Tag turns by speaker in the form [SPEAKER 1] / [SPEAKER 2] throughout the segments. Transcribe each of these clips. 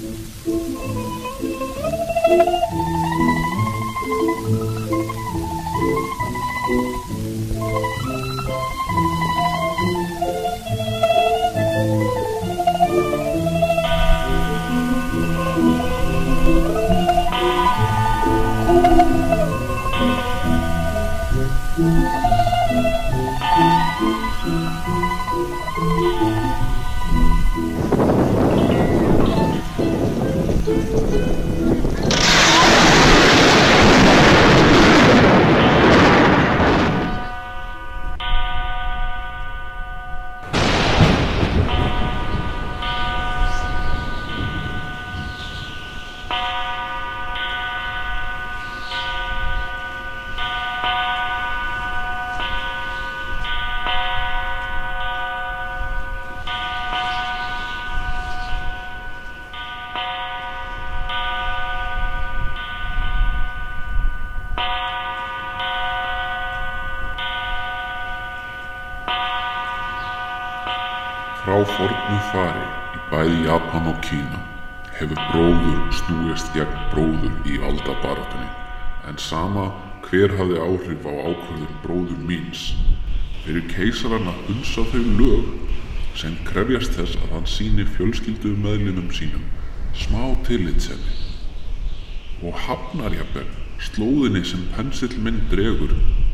[SPEAKER 1] Thank you. Hver hafði áhrif á ákvörðun bróður míns? Fyrir keisaran að hunsa þau lög sem krefjast þess að hann síni fjölskyldu meðlinum sínum smá tillitsemi og hafnar jafnvel slóðinni sem pensill minn dregur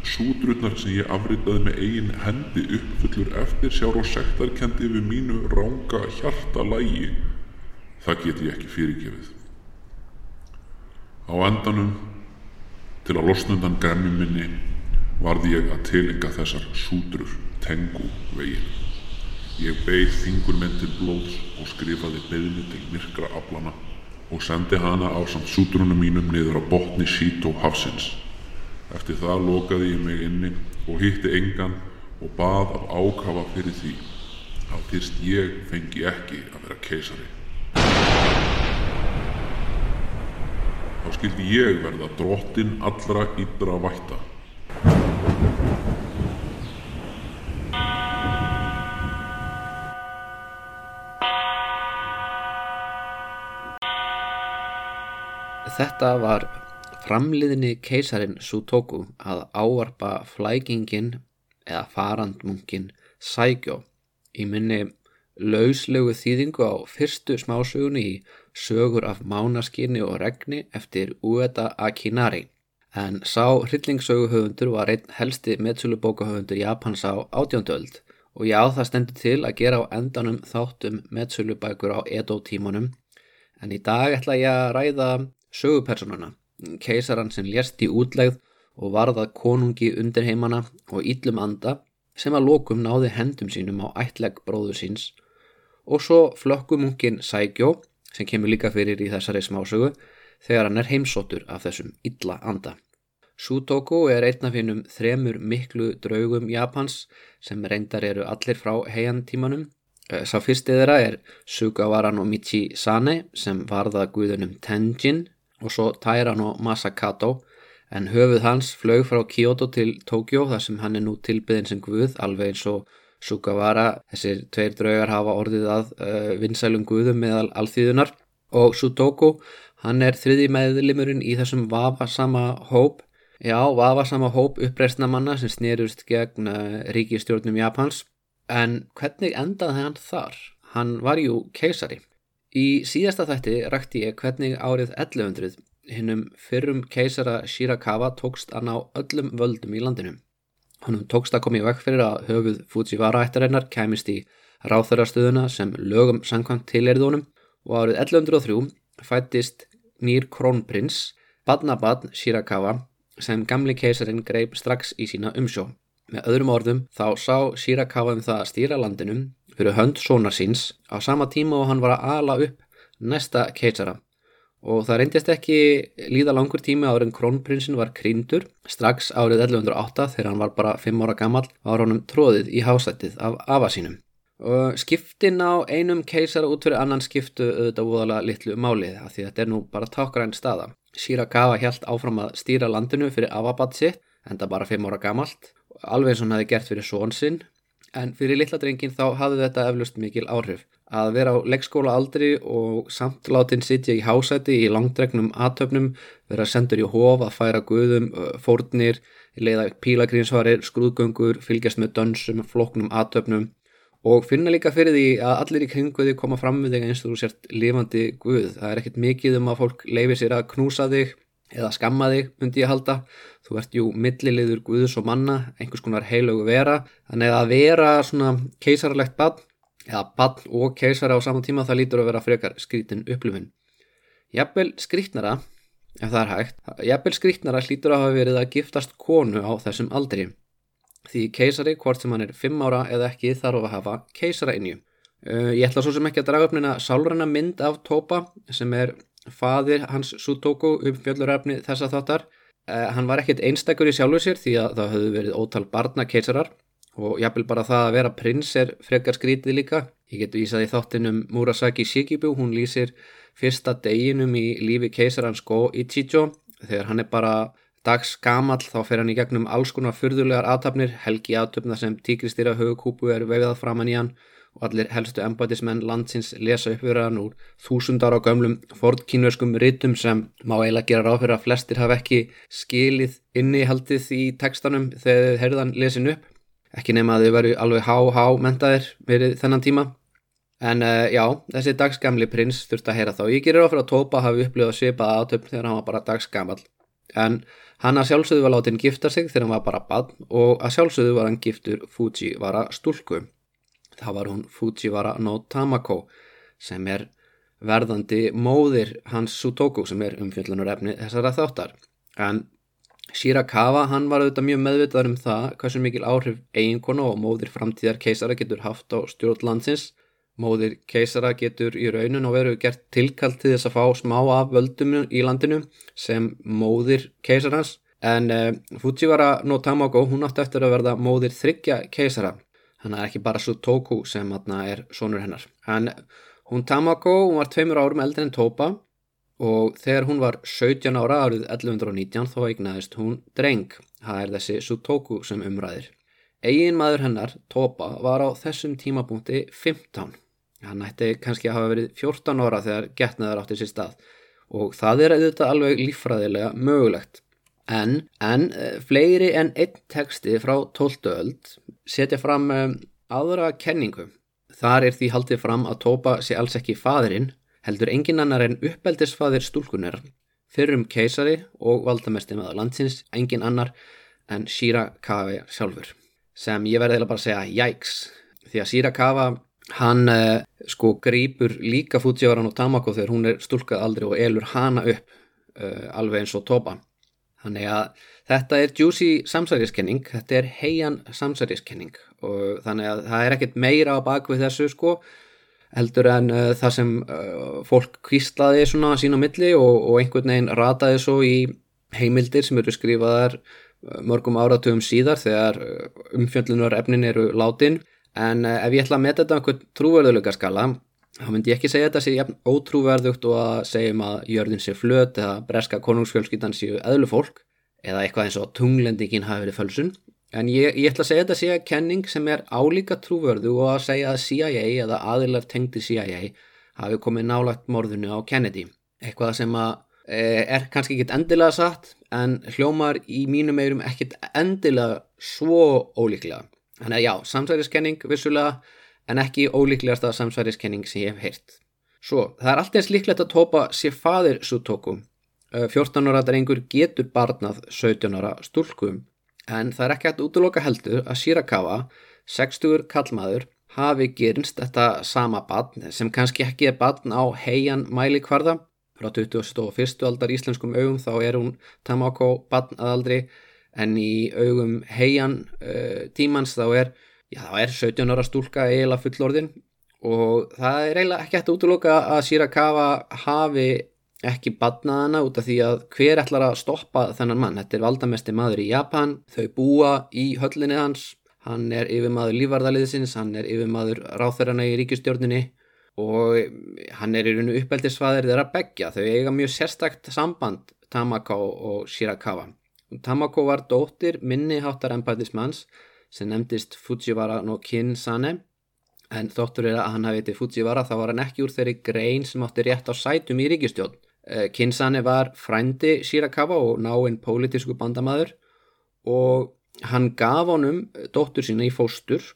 [SPEAKER 1] sútrurnar sem ég afritaði með eigin hendi uppfullur eftir sjár og sektarkendi við mínu ránga hjarta lægi það get ég ekki fyrirgefið. Á endanum til að losnundan gremmi minni varði ég að tilenga þessar sútrur tengu veginn ég beigð til blóðs og skrifaði beðni til myrkra aflana og sendi hana á samt sútrunum mínum niður á botni Sító hafsins. Eftir það lokaði ég mig inni og hitti engan og bað af ákafa fyrir því að fyrst ég fengi ekki að vera keisari. Þá skildi ég verða drottin allra yddra vætta.
[SPEAKER 2] Þetta var framliðni keisarin Sutoku að ávarpa flækingin eða farandmunkin Saigyo í minni lauslegu þýðingu á fyrstu smásögunni í sögur af mánaskinni og regni eftir Ueda Akinari. En sá hryllingssöguhöfundur var einn helsti meðsölubókahöfundur Japans á átjóndöld og já það stendur til að gera á endanum þáttum meðsölubækur á Edo tímanum en í dag ætla ég að ræða sögupersonuna, keisaran sem lést í útlegð og varðað konungi undir heimana og íllum anda sem að lokum náði hendum sínum á ætleg bróður síns. Og svo flökkumungin Saigyo sem kemur líka fyrir í þessari smásögu þegar hann er heimsóttur af þessum illa anda. Sutoku er einn af hinnum þremur miklu draugum Japans sem reyndar eru allir frá heiantímanum. Sá fyrsti þeirra er Sugawara no Michi-sane sem varða guðunum Tenjin og svo Tairano Masakato en höfuð hans flög frá Kyoto til Tokyo þar sem hann er nú tilbyðin sem guð alveg eins og Sugawara, þessir tveir draugar hafa orðið að uh, vinsælum guðum meðal alþýðunar og Sutoku, hann er þriði meðlimurinn í þessum vafasama hóp, já vafasama hóp uppreistna manna sem snýrust gegn uh, ríkistjórnum Japans en hvernig endaði hann þar? Hann var jú keisari Í síðasta þætti rækti ég hvernig árið 1100 hinnum fyrrum keisara Shirakawa tókst að ná öllum völdum í landinu. Hannum tókst að koma í vekk fyrir að höfuð Fujiwara ættarinnar kemist í ráþarastöðuna sem lögum sangkvæmt tileriðunum og árið 1103 fættist nýr krónprins Badnabad Shirakawa sem gamli keisarin greip strax í sína umsjó. Með öðrum orðum þá sá Shirakawa um það að stýra landinum fyrir hönd sonar síns á sama tíma og hann var að ala upp næsta keisara og það reyndist ekki líða langur tími áður en krónprinsin var krýndur strax árið 1108 þegar hann var bara 5 ára gammal var honum tróðið í hásættið af afa sínum. Og skiptin á einum keisara út fyrir annan skiptu auðvitað voðalega litlu málið af því þetta er nú bara tákgræn staða. Shirakawa hjælt áfram að stýra landinu fyrir afabat sitt en það bara 5 ára gammalt alveg eins og hann hefði gert fyrir són sinn En fyrir litla drengin þá hafði þetta eflust mikil áhrif. Að vera á leggskóla aldri og samt látin sitja í hásæti í langdregnum aðtöfnum, vera sendur í hof að færa guðum, fórnir, leiða pílagrínsvarir, skrúðgöngur, fylgjast með dönsum, floknum aðtöfnum og finna líka fyrir því að allir í kringuði koma fram við þig eins og þú sért lifandi guð. Það er ekkert mikið um að fólk leifi sér að knúsa þig eða skamma þig, myndi ég halda. Þú ert jú milliliður Guðs og manna einhvers konar heilögu vera. Þannig að vera svona keisarlegt bann eða bann og keisara á saman tíma það lítur að vera frekar skrítin upplifin jafnvel skrítnara ef það er hægt jafnvel skrítnara hlýtur að hafa verið að giftast konu á þessum aldri. Því keisari, hvort sem hann er 5 ára eða ekki þarf að hafa keisara innjú uh, ég ætla svo sem ekki að draga upp neina sálræna mynd af Tópa sem er fadir hans Sutoku um fjöllurefni þessa þáttar. Uh, hann var ekkit einstakur í sjálfu sér því að það höfðu verið ótal barna keisarar og jápil bara það að vera prins er frekar skrítið líka. Ég get vísað í þáttinum Murasaki Shikibu, hún lýsir fyrsta deginum í lífi keisarans Go Ichijo þegar hann er bara dags gamall þá fer hann í gegnum alls konar fyrðulegar aðtapnir, helgi aðtöfna sem tíkristýra högukúpu er vegað framann í hann og allir helstu embætismenn landsins lesa uppverðan úr þúsundar á gömlum fordkínverskum rytum sem má eiginlega gera ráð fyrir að flestir hafa ekki skilið innihaldið í tekstanum þegar herðan lesin upp. Ekki nema að þau veru alveg há-há mentaðir verið þennan tíma. En uh, já, þessi dagsgamli prins þurft að heyra þá. Ég gerir áfyrir að Tópa hafi upplifað svipað aðtöfn þegar hann var bara dagsgamal. En hann að sjálfsögðu var látin gifta sig þegar hann var bara bann og að sjálfsögðu var hann giftur Fujiwara stúlku það var hún Fujiwara no Tamako sem er verðandi móðir hans Sutoku sem er umfjöllunar efni þessara þáttar. En Shirakawa hann var auðvitað mjög meðvitað um það hversu mikil áhrif eiginkona og móðir framtíðar keisara getur haft á stjórnlandsins móðir keisara getur í raunun og veru gert tilkall til þess að fá smá af völdum í landinu sem móðir keisarans. En uh, Fujiwara no Tamako hún átti eftir að verða móðir þryggja keisara Þannig að ekki bara Sutoku sem er sonur hennar. En hún Tamako, hún var tveimur árum eldri en Topa og þegar hún var 17 ára árið 1119 þá eignaðist hún dreng. Það er þessi Sutoku sem umræðir. Egin maður hennar, Topa, var á þessum tímapunkti 15. Hann ætti kannski að hafa verið 14 ára þegar getnaður átti sér stað og það er auðvitað alveg lífræðilega mögulegt. En, en eh, fleiri en einn teksti frá 12. öld setja fram um, aðra kenningu. Þar er því haldið fram að Tópa sé alls ekki fadirinn, heldur engin annar en uppeldisfadir stúlkunar, fyrrum keisari og valdamesti með landsins, engin annar en Shirakawa sjálfur. Sem ég verði bara að segja jæks, því að Shirakawa hann uh, sko grýpur líka Fujiwara og Tamako þegar hún er stúlkað aldrei og elur hana upp uh, alveg eins og Tópa. Þannig að þetta er juicy samsæriskenning, þetta er heian samsæriskenning og þannig að það er ekkert meira á bakvið þessu sko heldur en uh, það sem uh, fólk kvíslaði svona sín á milli og, og einhvern veginn rataði svo í heimildir sem eru skrifaðar uh, mörgum áratugum síðar þegar umfjöldunar efnin eru látin. En ef ég ætla að meta þetta einhvern trúverðuleika skala þá myndi ég ekki segja þetta sé jafn ótrúverðugt og að segjum að jörðin sé flöt eða breska konungsfjölskyldan séu eðlu fólk eða eitthvað eins og tunglendingin hafi verið fölsun en ég, ég ætla að segja þetta sé að kenning sem er álíka trúverðu og að segja að CIA eða aðilar tengdi CIA hafi komið nálagt morðinu á Kennedy eitthvað sem að e, er kannski ekkit endilega satt en hljómar í mínum eirum ekkit endilega svo ólíklega þannig að já, samsæriskenning vissulega en ekki ólíklegasta samsværiskenning sem ég hef heyrt. Svo, það er alltaf eins líklegt að tópa sér fadir Sutoku. 14 ára drengur getur barnað 17 ára stúlkum, en það er ekki hægt útloka heldur að Shirakawa, 60 kallmaður, hafi gerinst þetta sama barn sem kannski ekki er barn á heian mælikvarða. Frá 21. aldar íslenskum augum þá er hún Tamako barn aðaldri en í augum heian uh, tímans þá er já, það er 17 ára stúlka eiginlega fullorðin og það er eiginlega ekki hægt að útloka að Shirakawa hafi ekki badnaðana út af því að hver ætlar að stoppa þennan mann? Þetta er valdamesti maður í Japan. Þau búa í höllinni hans. Hann er yfirmaður lífvarðaliðsins hann er yfirmaður ráþurana í ríkustjórnini og hann er í rauninu uppeldisfaðir þeirra begja þau eiga mjög sérstakt samband Tamako og Shirakawa. Tamako var dóttir minniháttar ennbæðismanns sem nefndist Fujiwara no Kinsane. En þóttur er að hann hafi eitthvað Fujiwara þá var hann ekki úr þeirri grein sem átti rétt á sætum í ríkistjón. Eh, Kinsane var frændi Shirakawa og náinn pólitísku bandamaður og hann gaf honum dóttur sína í fóstur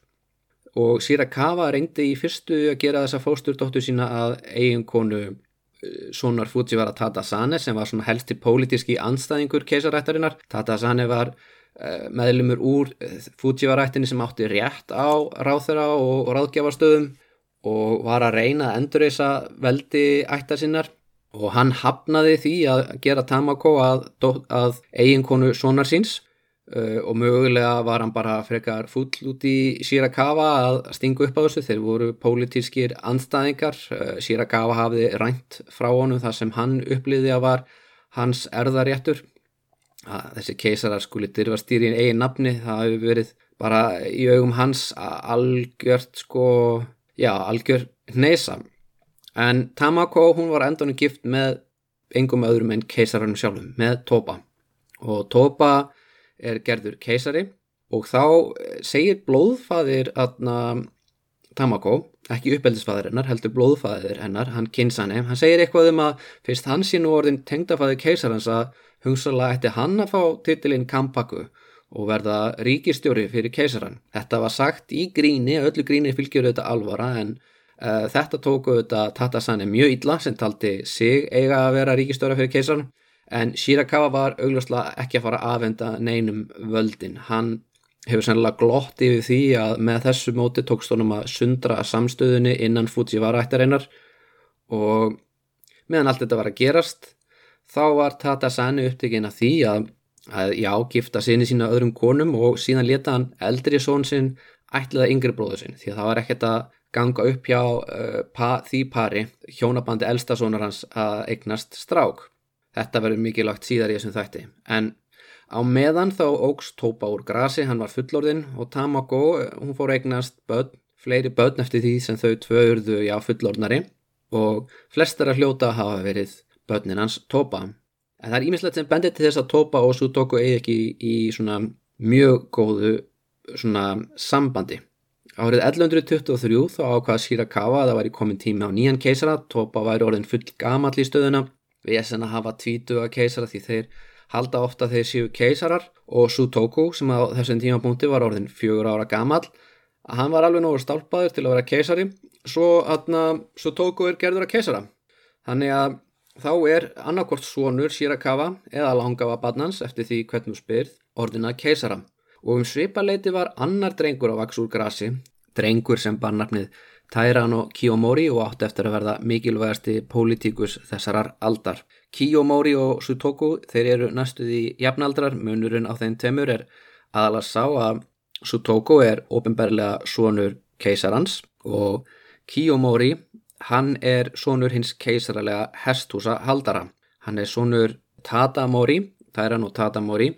[SPEAKER 2] og Shirakawa reyndi í fyrstu að gera þessa fóstur dóttur sína að eiginkonu eh, sonar Fujiwara Tadasane sem var svona helsti pólitíski anstæðingur keisarættarinnar. Tadasane var Eh, meðlumur úr eh, Fujivarættinni sem átti rétt á ráþöra og, og ráðgjafarstöðum og var að reyna að endurreysa veldi ættar sinnar og hann hafnaði því að gera Tamako að, að eiginkonu sonar síns. Uh, og mögulega var hann bara frekar full út í Shirakawa að stinga upp á þessu. Þeir voru pólitískir anstæðingar uh, Shirakawa hafði rænt frá honum þar sem hann uppliði að var hans erðaréttur að þessi keisarar skuli dyrfastýri í eigin nafni, það hefur verið bara í augum hans algjört sko, já algjör neysam en Tamako hún var endonu gift með engum öðrum en keisararnum sjálfum með Toba og Toba er gerður keisari og þá segir blóðfaðir aðna Tamako, ekki uppeldisfaðir hennar, heldur blóðfaðir hennar, hann Kinsane, hann segir eitthvað um að fyrst hans í nú orðin tengdafaðir keisarans að hugsalega ætti hann að fá titilinn Kampaku og verða ríkistjóri fyrir keisaran. Þetta var sagt í gríni, öllu gríni fylgjur þetta alvara en þetta tóku þetta Tatasani mjög illa sem taldi sig eiga að vera ríkistjóra fyrir keisaran en Shirakawa var augljóslega ekki að fara að afhenda neinum völdin. Hann hefur sannlega glott yfir því að með þessu móti tókst honum að sundra samstöðunni innan Fujiwara ættareinar og meðan allt þetta var að gerast þá var Tata Sani upptekinn af því að, að já, gifta sinni sína öðrum konum og síðan leta hann eldri són sinn ætliða yngri bróðu sinn því að það var ekkert að ganga upp hjá uh, pa, því pari hjónabandi eldstasónar hans að eignast strák. Þetta verður mikið lagt síðar í þessum þætti. En á meðan þá ógs tópa úr grasi, hann var fullorðinn og Tamako, hún fór eignast börn, fleiri börn eftir því sem þau tvöurðu já fullorðnari og flestar að hljóta hafa verið börnin hans Topa. En það er ímislegt sem bendir til þess að Topa og Sudoku eigi ekki í svona mjög góðu svona sambandi. Árið 1123 þá ákvaða Shirakawa að það væri komin tími á nýjan keisara, Topa væri orðin full gamall í stöðuna, við erum að hafa tvítuga keisara því þeir halda ofta þeir séu keisarar. Og Sutoku sem á þessum tímapunkti var orðin fjögur ára gamall, að hann var alveg nógur stálpaður til að vera keisari, svo aðna Sutoku er gerður að keisara. Þannig að Þá er annarkort svonur Shirakawa eða langafa badnans eftir því hvernig spyrð orðina keisara og um svipaleiti var annar drengur á vaks úr grasi, drengur sem bar nafnið Tairano Kiyomori og átt eftir að verða mikilvægasti pólitíkus þessarar aldar. Kiyomori og Sutoku þeir eru næstuð í jafnaldrar, munurinn á þeim temur er aðalega sá að Sutoku er ofinberlega svonur keisarans og Kiyomori Hann er sonur hins keisaralega hestúsa haldara. Hann er sonur Tatamori, Tæran og Tatamori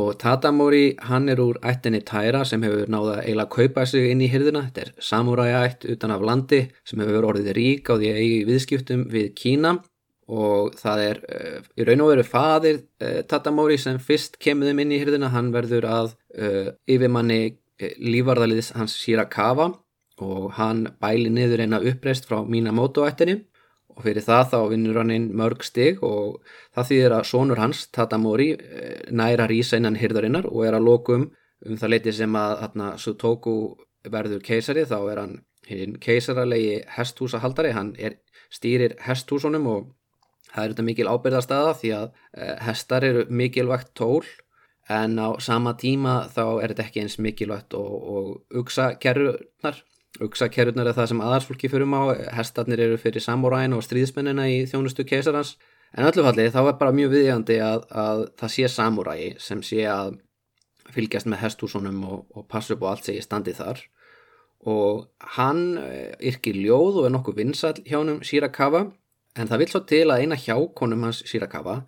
[SPEAKER 2] og Tatamori hann er úr ættinni Tæra sem hefur náða eiginlega að kaupa sig inn í hyrðina. Þetta er samuræætt utan af landi sem hefur orðið rík á því eigi viðskiptum við Kína og það er uh, í raun og veru fadir uh, Tatamori sem fyrst kemur þeim inn í hyrðina. Hann verður að uh, yfirmanni lífarðaliðs hans Shirakawa og hann bæli niður eina uppreist frá Minamoto ættinni og fyrir það þá vinnur hann inn mörg stig og það þýðir að sonur hans, Tatamori, eh, næra rýsa innan hyrðarinnar og er að lokum um það leiti sem að þarna, Sutoku verður keisari þá er hann hinn keisaralegi hesthúsahaldari, hann er, stýrir hesthúsunum og það er þetta mikil ábyrðastaða því að eh, hestar eru mikilvægt tól en á sama tíma þá er þetta ekki eins mikilvægt og, og uksa kerrunar Uxakerurnar er það sem aðarsfólki fyrir má, hestarnir eru fyrir samuræn og stríðsmennina í þjónustu keisarans. En öllu fallið þá er bara mjög viðjandi að, að það sé samuræi sem sé að fylgjast með hestúsunum og, og passa upp á allt ég standi þar. Og hann eh, yrkir ljóð og er nokkuð vinsall hjá hann Shirakawa en það vil svo til að eina hjákonum hans Shirakawa,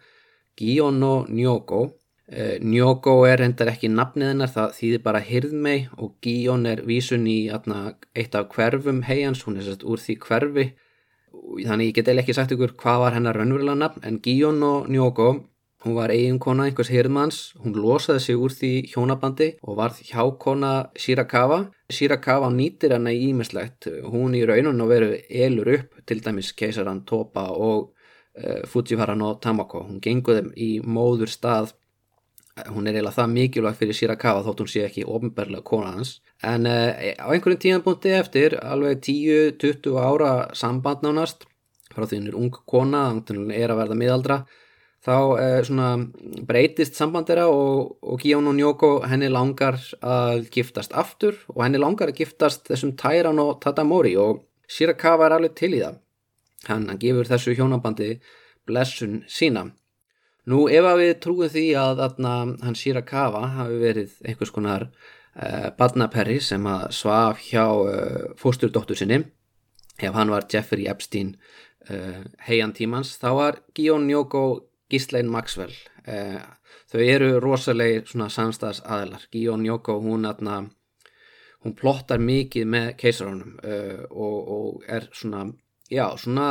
[SPEAKER 2] Giyono Nyoko Uh, Njóko er hendar ekki nafnið hennar, það þýðir bara hirðmei og Gíón er vísun í atna, eitt af hverfum heians, hún er sérst úr því hverfi þannig ég get eða ekki sagt ykkur hvað var hennar raunverulega nafn en Gíón og Njóko Hún var eiginkona einhvers hirðmanns, hún losaði sig úr því hjónabandi og varð hjákona Shirakawa. Shirakawa nýtir hana í ímislegt. Hún í raunun og veru elur upp til dæmis keisaran Topa og uh, Fujiwara no Tamako. Hún gengur þeim í móður stað. Hún er eiginlega það mikilvægt fyrir Shirakawa þótt hún sé ekki ofnberlega kona hans. En uh, á einhverjum tíðanbúndi eftir, alveg 10-20 ára samband nánast, frá því hún er ung kona, hún er að verða miðaldra, þá eh, svona, breytist sambandera og, og Gion og Nyoko henni langar að giftast aftur og henni langar að giftast þessum Tairan og Tatamori og Shirakawa er alveg til í það hann, hann gefur þessu hjónabandi blessun sína nú ef að við trúum því að hann Shirakawa hafi verið einhvers konar eh, badnaperri sem að svaf hjá eh, fósturdóttur sinni ef hann var Jeffrey Epstein eh, heian tímans þá var Gion Nyoko Gíslein Maxwell þau eru rosalega svona samstags aðilar Gíón Jóko hún, hún plottar mikið með keisarunum eh, og, og er svona, já, svona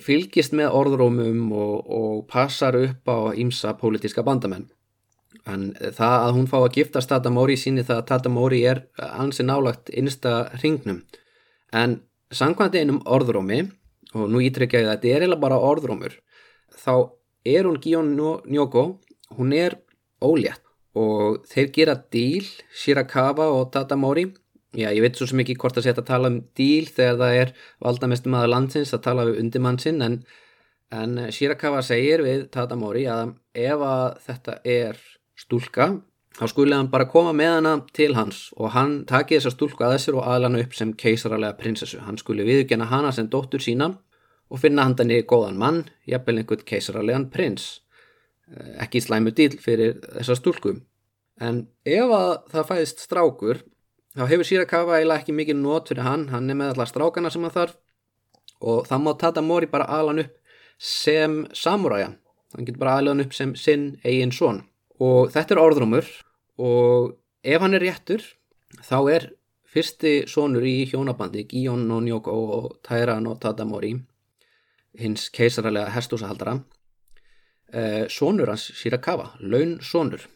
[SPEAKER 2] fylgist með orðrómum og, og passar upp á ímsa pólitíska bandamenn. En það að hún fá að giftast Tata Móri síni það að Tata Móri er ansi nálagt innsta ringnum en samkvæmt einum orðrómi og nú ítrykkja ég að þetta er eiginlega bara orðrómur þá er hún Gion Nyoko, hún er ólétt og þeir gera díl, Shirakawa og Tata Mori já ég veit svo sem ekki hvort að setja að tala um díl þegar það er valdamestum aða landsins að tala við undirmann sinn en, en Shirakawa segir við Tata Mori að ef að þetta er stúlka þá skulle hann bara koma með hana til hans og hann taki þessa stúlku að þessir og aðlana upp sem keisaralega prinsessu hann skulle viðgjana hana sem dóttur sína og finna handan í góðan mann, jafnvel einhvern keisaralegan prins. Eh, ekki slæmu dýl fyrir þessa stúlku. En ef að það fæðist strákur, þá hefur Shirakawa eiginlega ekki mikið nót fyrir hann, hann er með allar strákana sem hann þarf og það má Tata Mori bara aðlan upp sem samuræja. Hann getur bara aðlan upp sem sinn eigin són. Og þetta er orðrumur og ef hann er réttur, þá er fyrsti sónur í hjónabandi, Gion no Nyoko og Taira no Tata Mori hins keisaralega hestúsahaldara eh, sonur hans Shirakawa, laun sonur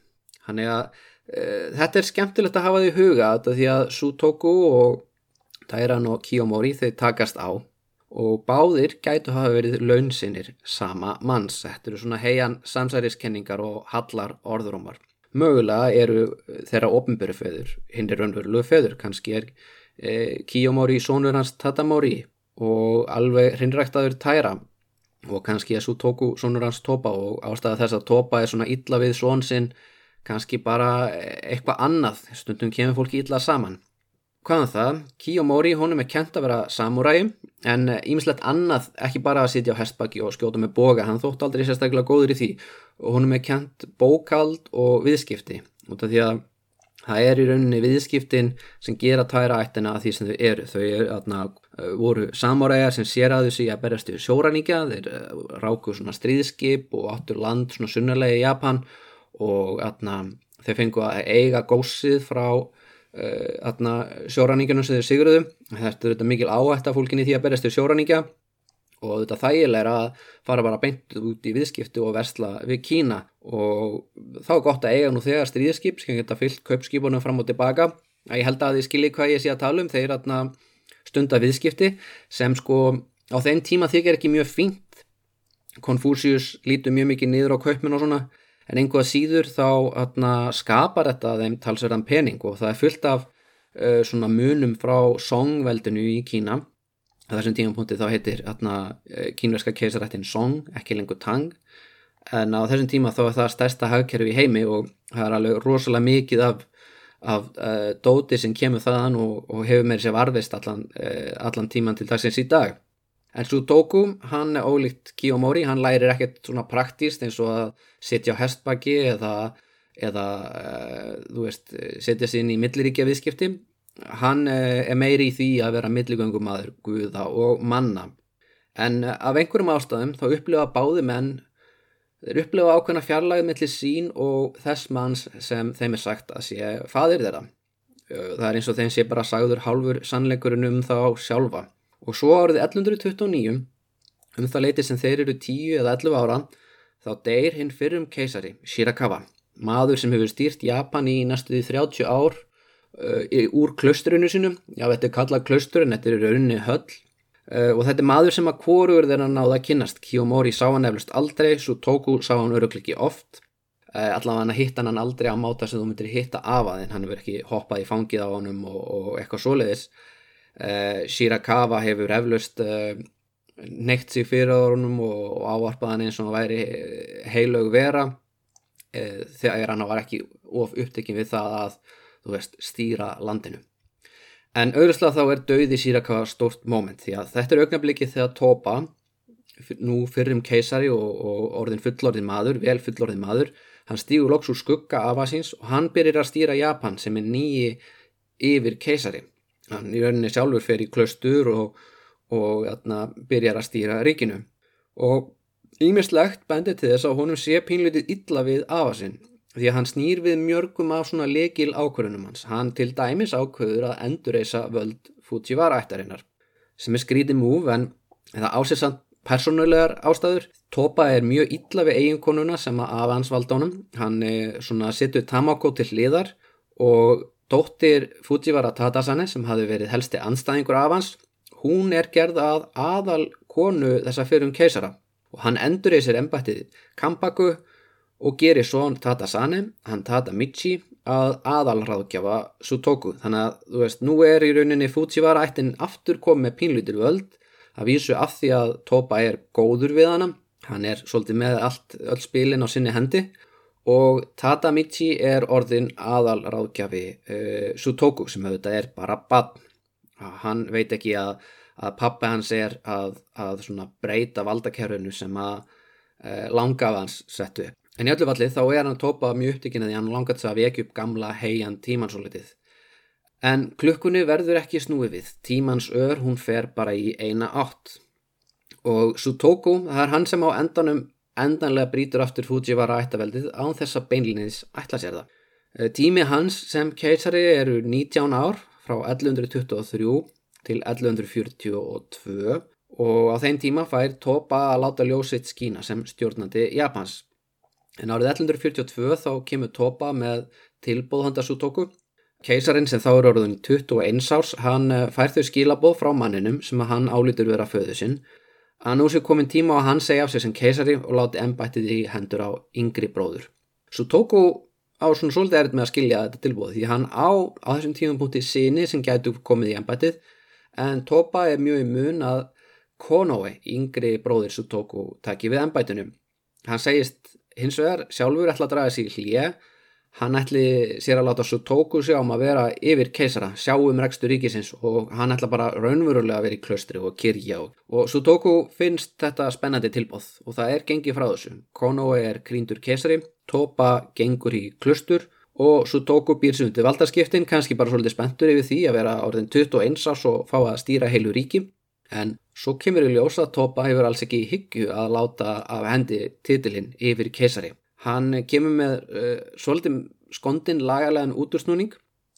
[SPEAKER 2] hann er að þetta er skemmtilegt að hafa því huga þetta því að Sutoku og Tairan og Kiyomori þeir takast á og báðir gætu hafa verið launsinnir sama manns. Þetta eru svona heian samsæriskenningar og hallar orðurómar mögulega eru þeirra ofnböru föður hinn er raunverulegu föður kannski er eh, Kiyomori sonur hans Tatamori og alveg hrinnræktaður tæra og kannski að svo tóku svonur hans topa og ástæða þess að topa er svona illa við svon sinn kannski bara eitthvað annað. Stundum kemur fólki illa saman. Hvaðan um það, Kiyomori honum er kent að vera samuræi en ímislegt annað ekki bara að sitja á hestbakki og skjóta með boga, hann þótt aldrei sérstaklega góður í því. Og honum er kent bókald og viðskipti út af því að það er í rauninni viðskiptin sem gera tæra ættina að því sem þau eru. Þau eru, atna, voru samáræðar sem sér að þessu að berjast yfir sjóræninga þeir eh, ráku svona stríðskip og áttur land svona sunnarlega í Japan. og atna, þeir fengu að eiga gósið frá uh, sjóræningunum sem þeir sigruðu. Þetta er þetta mikil áhætt af fólkinni því að berjast yfir sjóræninga og þetta þægilega er að fara bara beint út í viðskiptu og versla við Kína. Og þá er gott að eiga nú þegar stríðskip sem geta fyllt kaupskipunum fram og tilbaka. Að ég held að þið skilji hvað ég sé að tala um. Þeir stunda viðskipti sem sko á þeim tíma þykir ekki mjög fínt. Konfúsius lítur mjög mikið niður á kaupmin og svona en einhvað síður þá atna, skapar þetta þeim talsverðan pening og það er fullt af uh, svona munum frá songveldinu í Kína. Að þessum tímapunkti þá heitir atna, kínverska keisarættin Song ekki lengur Tang. En á þessum tíma þá er það stærsta hagkerfi í heimi og það er alveg rosalega mikið af, af uh, dóti sem kemur þaðan og, og hefur með sér varðist allan, uh, allan tíman til dagsins í dag en Sudoku, hann er ólíkt Kiyomori, hann lærir ekkert svona praktíst eins og að setja á hestbakki eða, eða uh, þú veist, setja sér inn í milliríkja viðskipti hann er meiri í því að vera milligöngum aður guða og manna en af einhverjum ástæðum þá upplifa báði menn Þeir upplifa ákveðna fjarlægð mellir sín og þess manns sem þeim er sagt að sé fadir þeirra. Það er eins og þeim sé bara sagður hálfur sannleikurinn um þá sjálfa. Og svo árið 1129, um það leiti sem þeir eru 10 eða 11 ára, þá deyr hinn fyrrum keisari, Shirakawa, maður sem hefur stýrt Japan í næstuði 30 ár uh, úr klaustrinu sínum, já þetta er kallað klaustur en þetta er rauninni höll. Uh, og þetta er maður sem að kóruður þeirra náða að kynnast, Kiyomori sá hann eflust aldrei, Sutoku sá hann örugleiki oft, uh, allavega hann hitt hann aldrei á máta sem þú myndir hitta af að en hann hefur ekki hoppað í fangið á honum og, og eitthvað svoleiðis. Shirakawa hefur eflust neitt sig fyrir honum og, áarpaðan eins og hann væri heilög vera. Þegar hann var ekki of upptekinn við það að veist, stýra landinu. En auðvitað þá er döði Sýrakawa stort moment því að þetta er augnabliki þegar Topa nú fyrrum keisari og, og orðin fullorðin maður, vel fullorðin maður hann stýgur loks úr skugga af að síns og hann byrjir að stýra Japan sem er nýji yfir keisari hann í rauninni sjálfur fer í klaustur og og atna, byrjar að stýra ríkinu. Og ímislegt bendir til þess að honum sé pínlítið illa við afasinn því að hann snýr við mjörgum af svona lekil ákvörðunum hans. Hann til dæmis ákvörður að endurreisa völd Fujiwara ættarinnar sem er skrítið múf en það ásessant persónulegar ástæður. Topa er mjög illa við eiginkonuna sem að af hans valdónum hann er svona sittur Tamako til hliðar og dóttir Fujiwara Tadasane sem hafi verið helsti anstæðingur af hans hún er gerð að aðal konu þessa fyrrum keisara. Og hann endur í sér embættið Kampaku og gerir svo Tata Sane, hann Tata Michi að aðalráðgjafa Sutoku. Þannig að þú veist, nú er í rauninni Fujiwara ættin aftur komið með pínlutir völd að vísu af því að Topa er góður við hana. Hann er svolítið með allt, öll spilin á sinni hendi. og Tata Michi er orðin aðalráðgjafi uh, Sutoku sem auðvitað er bara bann hann veit ekki að, að pappi hans er að, að breyta valdakerfinu sem að e, langaf hans settu en í öllu valli þá er hann tópað mjög upptíkin að hann langat þess að vekja upp gamla heian tímansólitið en klukkunni verður ekki snúið við. Tímans ör hún fer bara í eina átt. Og Sutoku það er hann sem á endanum endanlega brítur aftur Fujiwara ættaveldið án þess að beinlinis ætla sér það e, tími hans sem keisari eru 19 ár frá 1123 til 1142 og á þeim tíma fær Topa að láta ljósitt skína sem stjórnandi Japans. En árið 1142 þá kemur Topa með tilbóðhanda Sutoku. Keisarin sem þá er orðin 21 árs, hann eh, fær þau skilabóð frá manninum sem hann álítur vera föðu sinn. Að nú sé komin tíma á að hann segja af sig sem keisari og láti ennbættið í hendur á yngri bróður. Sutoku á svona svolítið erð með að skilja þetta tilbúið því hann á á þessum tímum punkti síni sem gætu komið í ennbættið en Topa er mjög í mun að Konoe, yngri bróðir Sutoku, takki við ennbættunum. Hann segist hins vegar sjálfur ætla að draga sig í hlýja hann ætli sér að láta Sutoku sjá um að vera yfir keisara, sjá um rekstur ríkisins og hann ætla bara raunverulega að vera í klöstri og kirkja og, og Sutoku finnst þetta spennandi tilbóð og það er gengið frá þessu. Konoe er kríndur keisari Topa gengur í klustur og Sutoku býr sig undir valdarskiptin, kannski bara svolítið spenntur yfir því að vera áriðin 21 ás og fá að stýra heilu ríki. En svo kemur í ljósa að Topa hefur alls ekki higgju að láta af hendi titilinn yfir keisari. Hann kemur með uh, svolítið skondin lagalegan útursnúning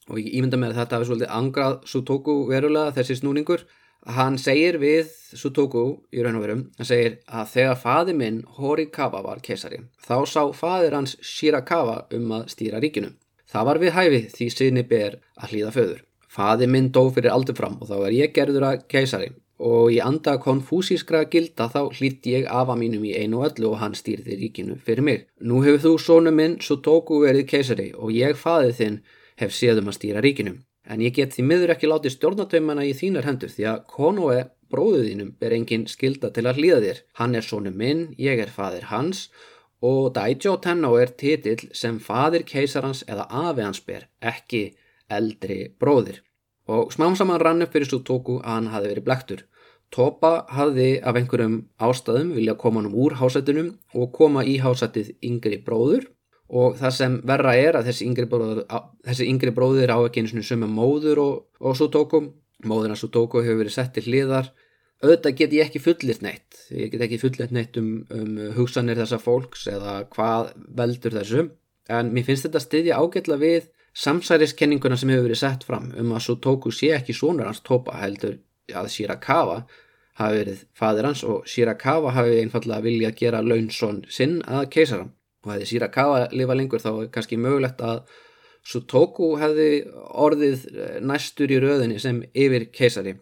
[SPEAKER 2] og ég ímynda með að þetta hafi svolítið angrað Sutoku verulega þessi snúningur Hann segir við Sutoku í raun og verum, hann segir að þegar faði minn Horikawa var kesari, þá sá fadir hans Shirakawa um að stýra ríkinu. Það var við hæfi því sinni ber að hlýða föður. Faði minn dó fyrir aldur fram og þá er ég gerður að kesari og í anda konfúsískra gilda þá hlýtt ég afa mínum í einu öllu og hann stýrði ríkinu fyrir mig. Nú hefur þú sónu minn Sutoku verið kesari og ég faðið þinn hef séðum að stýra ríkinu. En ég get því miður ekki látið stjórnatöymana í þínar hendur því að Konoe bróðuðínum ber engin skilda til að hlýða þér. Hann er sonu minn, ég er fadir hans og Daijo Tenno er titill sem fadir keisarans eða afi hans ber, ekki eldri bróðir. Og smám saman rann upp fyrir Sutoku að hann hafi verið blektur. Topa hafði af einhverjum ástæðum vilja koma hann úr hásættunum og koma í hásættið yngri bróður. Og það sem verra er að þessi yngri bróður, þessi yngri bróður á ekki einu svona suma móður og, og Sutoku móðurna Sutoku hefur verið sett til hliðar. Auðvitað get ég ekki fullirt neitt. Ég get ekki fullirt neitt um, um hugsanir þessa fólks eða hvað veldur þessu. En mér finnst þetta stiðja ágætla við samsæriskenninguna sem hefur verið sett fram um að Sutoku sé ekki svona hans topa heldur að Shirakawa hafi verið fadir hans og Shirakawa hafi einfallega viljað gera launsson sinn að keisara og hefði Shirakawa lifa lengur þá er kannski mögulegt að Sutoku hefði orðið eh, næstur í röðinni sem yfir keisari.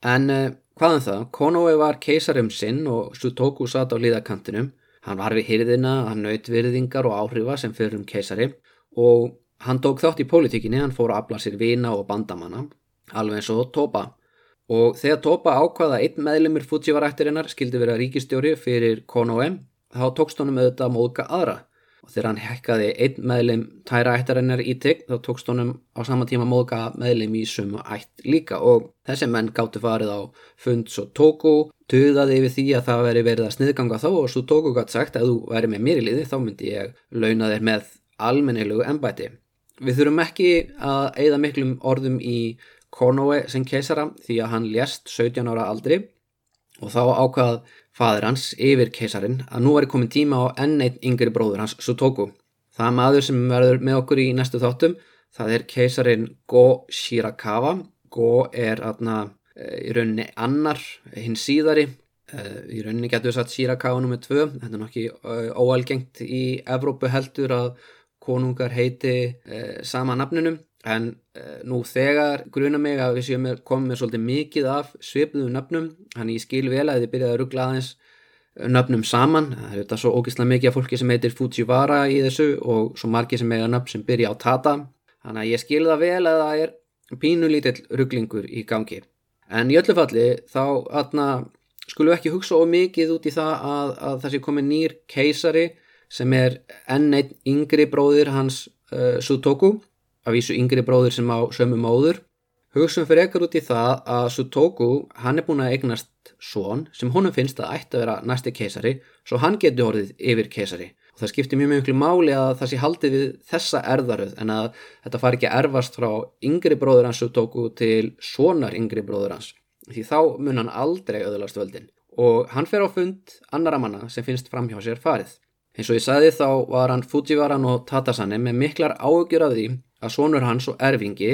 [SPEAKER 2] En eh, hvaðan það? Konoe var keisarum sinn og Sutoku satt á liðakantinum. Hann var við hyrðina, hann naut virðingar og áhrifa sem fyrir um keisari og hann tók þátt í pólitíkinni, hann fór að afla sér vina og bandamanna, alveg eins og Topa. Og þegar Topa ákvaða einn meðlumur Fujivarættirinnar skildi vera ríkistjóri fyrir Konoe, þá tókst honum auðvitað að móðka aðra og þegar hann hekkaði einn meðlim tæra ættarinnar í tigg þá tókst honum á sama tíma móðga meðlim í sumu ætt líka og þessi menn gáttu farið á funds og tóku tuðaði yfir því að það veri verið að sniðganga þá og svo tóku gætt sagt að þú væri með mér í liði þá myndi ég launa þér með almennilugu ennbæti. Við þurfum ekki að eigða miklum orðum í Konoe sem keisara því að hann lést 17 ára aldri og þá ákvað fadir hans yfir keisarin að nú er komin tíma á enn einn yngri bróður hans Sutoku. Það maður sem verður með okkur í næstu þáttum það er keisarin Go Shirakawa. Go er aðna eh, í rauninni annar hinn síðari eh, í rauninni getur við satt Shirakawa nr. 2 þetta er nokkið eh, óalgengt í Evrópu heldur að konungar heiti sama nafninum. En uh, nú þegar gruna mig að við séum komið með svolítið mikið af svipnuðu nöfnum. Hann ég skil vel að þið byrjaði að ruggla aðeins eh, nöfnum saman. Það er þetta svo ógislega mikið af fólki sem heitir Fujiwara í þessu og svo margið sem eiga nöfn sem byrja á Tata. Þannig að ég skil það vel að það er pínulítill rugglingur í gangi. En í öllu falli þá atna, skulum við ekki hugsa of mikið út í það að, að það sé komið nýr keisari sem er enn einn yngri bróðir hans uh, Sutoku af vísu yngri bróður sem á sömu móður. Hugsun fyrir ekkar út í það að Sutoku, hann er búin að eignast svon sem honum finnst að ætti að vera næsti keisari, svo hann getur orðið yfir keisari. Og það skiptir mjög mjög mjög máli að það sé haldið við þessa erðaröð en að þetta fari ekki að erfast frá yngri bróður hans Sutoku til svonar yngri bróður hans. Því þá mun hann aldrei öðlast völdin. Og hann fer á fund annara manna sem finnst fram hjá sér farið. Eins og ég sagði þá var hann Fujivaran og Tatasane með miklar áökjur af því að sonur hans og erfingi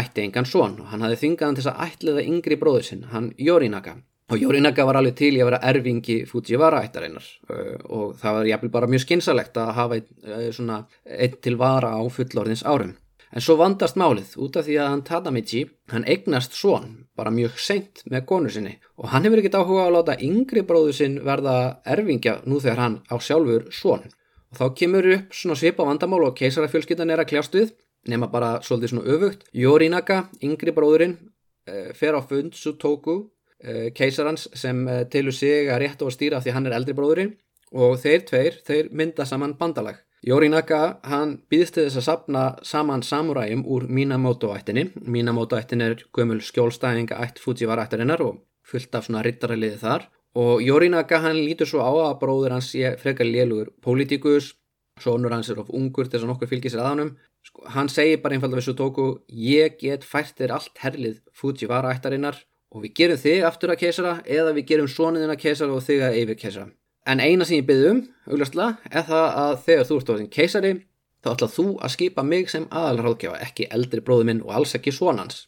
[SPEAKER 2] ætti engan son og hann hafði þingaðan til að ætliða yngri bróður sinn, hann Yorinaka. Og Yorinaka var alveg til í að vera erfingi Fujiwara ættarinnar uh, og það var jæfnvel bara mjög skynsalegt að hafa svona einn til vara á fullorðins árum. En svo vandast málið út af því að hann Tadamichi, hann eignast svon bara mjög seint með konu sinni. Og hann hefur ekkert áhuga að láta yngri bróður sinn verða erfingja nú þegar hann á sjálfur svon. Og þá kemur upp svona svipa vandamál og keisarafjölskyldan er að kljást við nema bara svolítið svona öfugt. Yorinaka, yngri bróðurinn uh, fer á fund Sutoku uh, keisarans sem uh, tilur sig að rétt á að stýra því hann er eldri bróðurinn og þeir tveir, þeir mynda saman bandalag Yorinaka, hann býðst þess að sapna saman samuræjum úr Minamoto-ættinni Minamoto-ættin er gömul skjólstæðinga ætt Fujiwara-ættarinnar og fullt af svona rittaraliði þar og Yorinaka hann lítur svo á að bróður hans sé frekar lélugur pólitíkus Sónur hans er of ungur þess að nokkuð fylgir sér aðanum. Sko, hann segir bara einfalda við Sutoku, ég get fært þér allt herlið Fujiwara ættarinnar og við gerum þig aftur að keisara eða við gerum sóniðin að keisara og þig að yfir keisara. En eina sem ég byrði um, auglastlega, er það að þegar þú ert þinn keisari, þá ætlað þú að skipa mig sem aðalráðgjafa, ekki eldri bróðu minn og alls ekki svonans.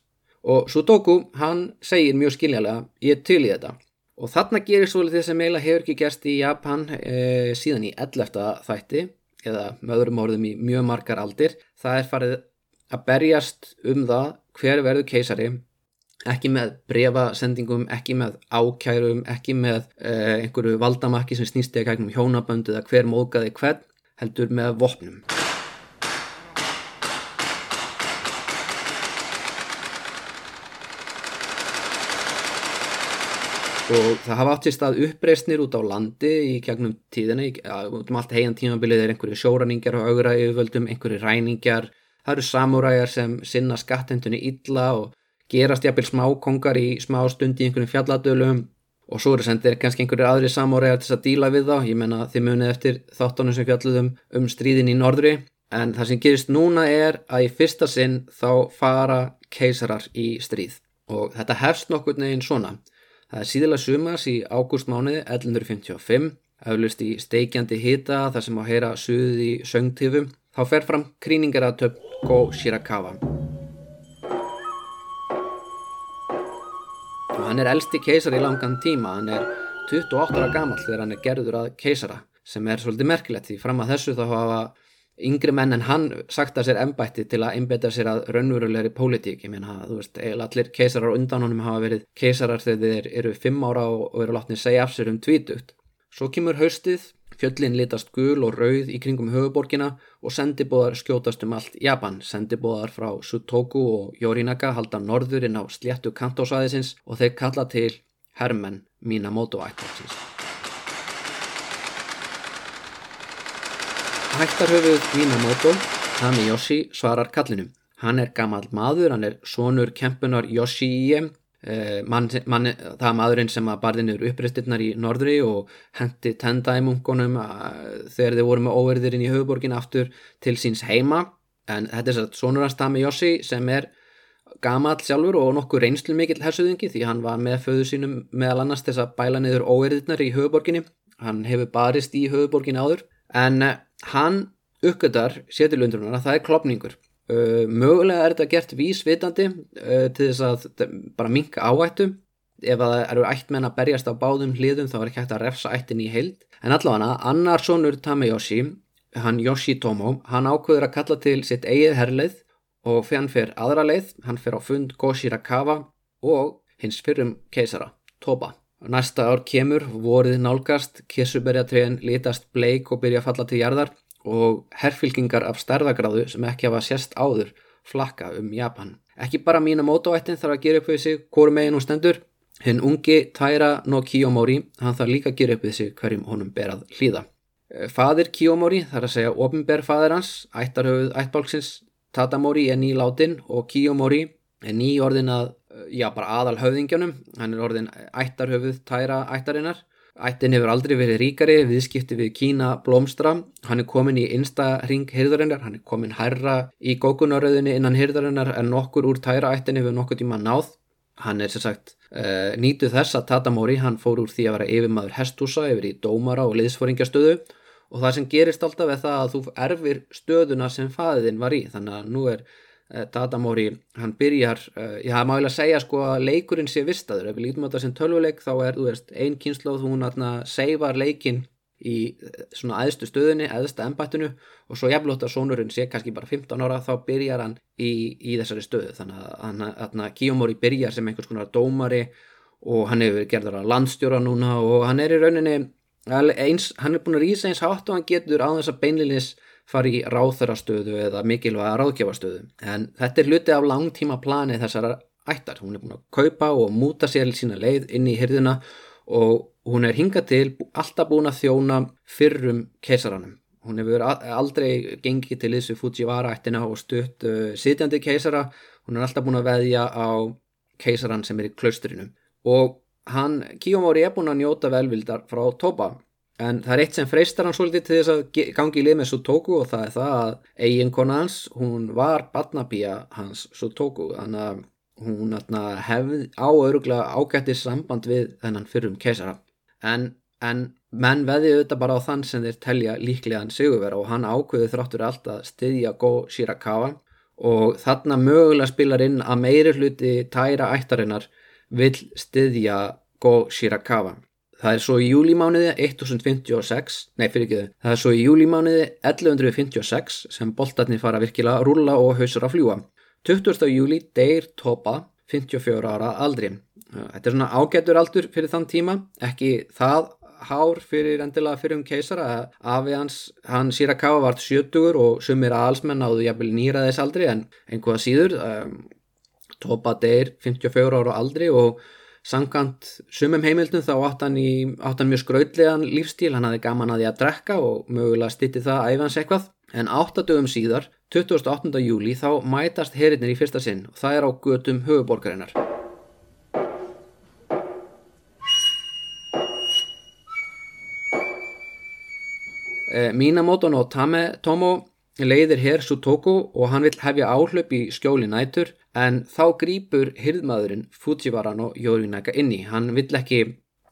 [SPEAKER 2] Og Sutoku, hann segir mjög skiljalega, ég til í þetta. Og þarna gerir svolítið sem eiginlega hefur ekki gerst í Japan e, síðan í 11. þætti eða með öðrum orðum í mjög margar aldir það er farið að berjast um það hver verður keisari ekki með brefasendingum ekki með ákærum ekki með uh, einhverju valdamakki sem snýst í að kæknum hjónaböndu eða hver mókaði hvern heldur með vopnum. Og það hafa átt sér stað uppreysnir út á landi í gegnum tíðina út um allt heian tímabilið er einhverju sjóraningar og augra yfirvöldum, einhverju ræningar það eru samúræjar sem sinna skathendunni illa og gerast jafnvel smákongar í smá stund í einhverjum fjalladölum og svo eru sendir kannski einhverju aðri samúræjar til að díla við þá. Ég menna þið munið eftir þáttunum sem fjalluðum um stríðin í norðri. En það sem gerist núna er að í fyrsta sinn þá fara keisarar í stríð. Og þetta hefst nokkur neginn svona. Það er síðilega sumas í ágústmániði 1155, aflust í steikjandi hita þar sem á heyra suðið í söngtífum, þá fer fram kríningaratöp Go Shirakawa. Hann er elsti keisar í langan tíma, hann er 28 ára gamall þegar hann er gerður að keisara sem er svolítið merkilegt því fram að þessu þá hafa yngri menn en hann sagt að sér embætti til að einbeta sér að raunverulegri pólitík, ég meina, þú veist, allir keisarar undan honum hafa verið keisarar þegar þeir eru fimm ára og eru látnið segja af sér um tvítugt. Svo kemur haustið, fjöllin litast gul og rauð í kringum höfuborgina og sendibóðar skjótast um allt Japan, sendibóðar frá Sutoku og Yorinaga halda norðurinn á sléttu kantósæðisins og þeir kalla til hermenn Minamoto ætlarsins. Hættarhöfuð Minamoto, Hamiyoshi, svarar kallinum. Hann er gammal maður, hann er sonur kempunar Yoshie, eh, man, man, það maðurinn sem að barðinur uppristirnar í norðri og hendi tendæmungunum eh, þegar þeir voru með óverðirinn í höfuborgin aftur til síns heima. En þetta er svo sonur hans Hamiyoshi sem er gammal sjálfur og nokkur reynslu mikill hersuðingi því hann var með föðu sínum meðal annars þess að bæla niður óverðirnar í höfuborginni. Hann hefur barist í höfuborgin áður en eh, hann uppgötar sétilundrunar að það er klopningur uh, mögulega er þetta gert vísvitandi uh, til þess að bara minka áættu ef það eru ættmenn að berjast á báðum hliðum þá er ekki hægt að refsa ættin í heild. En allavega annar sonur Tameyoshi hann Yoshitomo hann ákveður að kalla til sitt eigið herrleið og fyrir hann fyrir aðra leið hann fyrir á fund Goshirakawa og hins fyrrum keisara Toba. Næsta ár kemur, vorið nálgast, kissuberjatriðin lítast bleik og byrja að falla til jarðar og herfylkingar af stærðagráðu sem ekki hafa sérst áður flakka um Japan. Ekki bara mína mótóættin þarf að gera upp við sig hvorum megin hún stendur. Hinn ungi Taira no Kiyomori, hann þarf líka að gera upp við sig hverjum honum berað hlýða. Eh, fadir Kiyomori, þar að segja ofinber fadir hans, ættarhauð ættbálksins, Tatamori er nýláttinn og Kiyomori er ný orðin að já bara aðal höfðingjónum hann er orðin ættarhöfuð tæra ættarinnar ættin hefur aldrei verið ríkari viðskipti við Kína blómstra. Hann er komin í einsta ring hyrðarinnar hann er komin hærra í gókunaröðinni innan hyrðarinnar en nokkur úr tæra ættin hefur nokkur tíma náð. Hann er sér sagt uh, nýtu þess að Tatamori hann fór úr því að vera yfirmaður hestúsa yfir í dómara og liðsforingastöðu og það sem gerist alltaf er það að þú erfir stöðuna sem faðiðin var í. Þannig að nú er Eh, hann byrjar ég hafa máilega að segja sko að leikurinn sé vistaður, ef við lítum á þetta sem tölvuleik þá er, þú veist, ein kynnslóð hún aðna seifar leikin í eh, svona aðstu stöðunni, aðsta embættinu og svo jafnlótt að sonurinn sé kannski bara 15 ára þá byrjar hann í, í þessari stöðu, þannig að hann að Kiyomori byrjar sem einhvers konar dómari og hann hefur gerður að landstjóra núna og hann er í rauninni eins, hann er búin að rýsa eins hátt og hann getur á þess að beinlinis fari í ráþarastöðu eða mikilvæga ráðgjafastöðu. En þetta er hluti af langtíma plani þessara ættar. Hún er búin að kaupa og múta sér sína leið inn í hyrðuna og hún er hingað til alltaf búin að þjóna fyrrum keisaranum. Hún hefur aldrei gengið til þessu Fujiwara ættina og stutt uh, sitjandi keisara. Hún er alltaf búin að veðja á keisaran sem er í klausturinu. Og hann, Kiyomori er búin að njóta velvildar frá Toba En það er eitt sem freistar hann svolítið til þess að gangi í lið með Sutoku og það er það að eiginkona hans, hún var badnabíja hans Sutoku, þannig að hún hefði áauruglega ágættis samband við þennan fyrrum keisara. En, en menn veði auðvitað bara á þann sem þeir telja líklegan sigurvera og hann ákveði þráttur allt að styðja Go Shirakawa og þarna mögulega spilar inn að meiri hluti tæra ættarinnar vil styðja Go Shirakawa. Það er svo í júlimániði 1056, nei fyrir ekki þau, það er svo í júlimániði 1156 sem boltarnir fara virkilega að rúla og hausur að fljúa. 20. júli deyr Topa 54 ára aldri. Þetta er svona ágættur aldur fyrir þann tíma, ekki það hár fyrir endilega fyrir um keisara. Afi hans, hann Sirakawa vart 70 og sumir aðalsmenn áðu jafnvel nýra þess aldri en einhvað síður. Um, Topa deyr 54 ára aldri og Sankant sumum heimildum þá átt hann, í, átt hann mjög skrautlegan lífstíl, hann hafði gaman að því að drekka og mögulega stitti það æfans eitthvað. En áttadögum síðar, 28. júli, þá mætast herinnir í fyrsta sinn og það er á götum höfuborgarinnar. Eh, Minamoto no Tame Tomo leiðir hér Sutoku og hann vil hefja áhlaup í skjóli nætur en þá grýpur hirðmaðurinn Fujiwara no Yorinaga inni. Hann vill ekki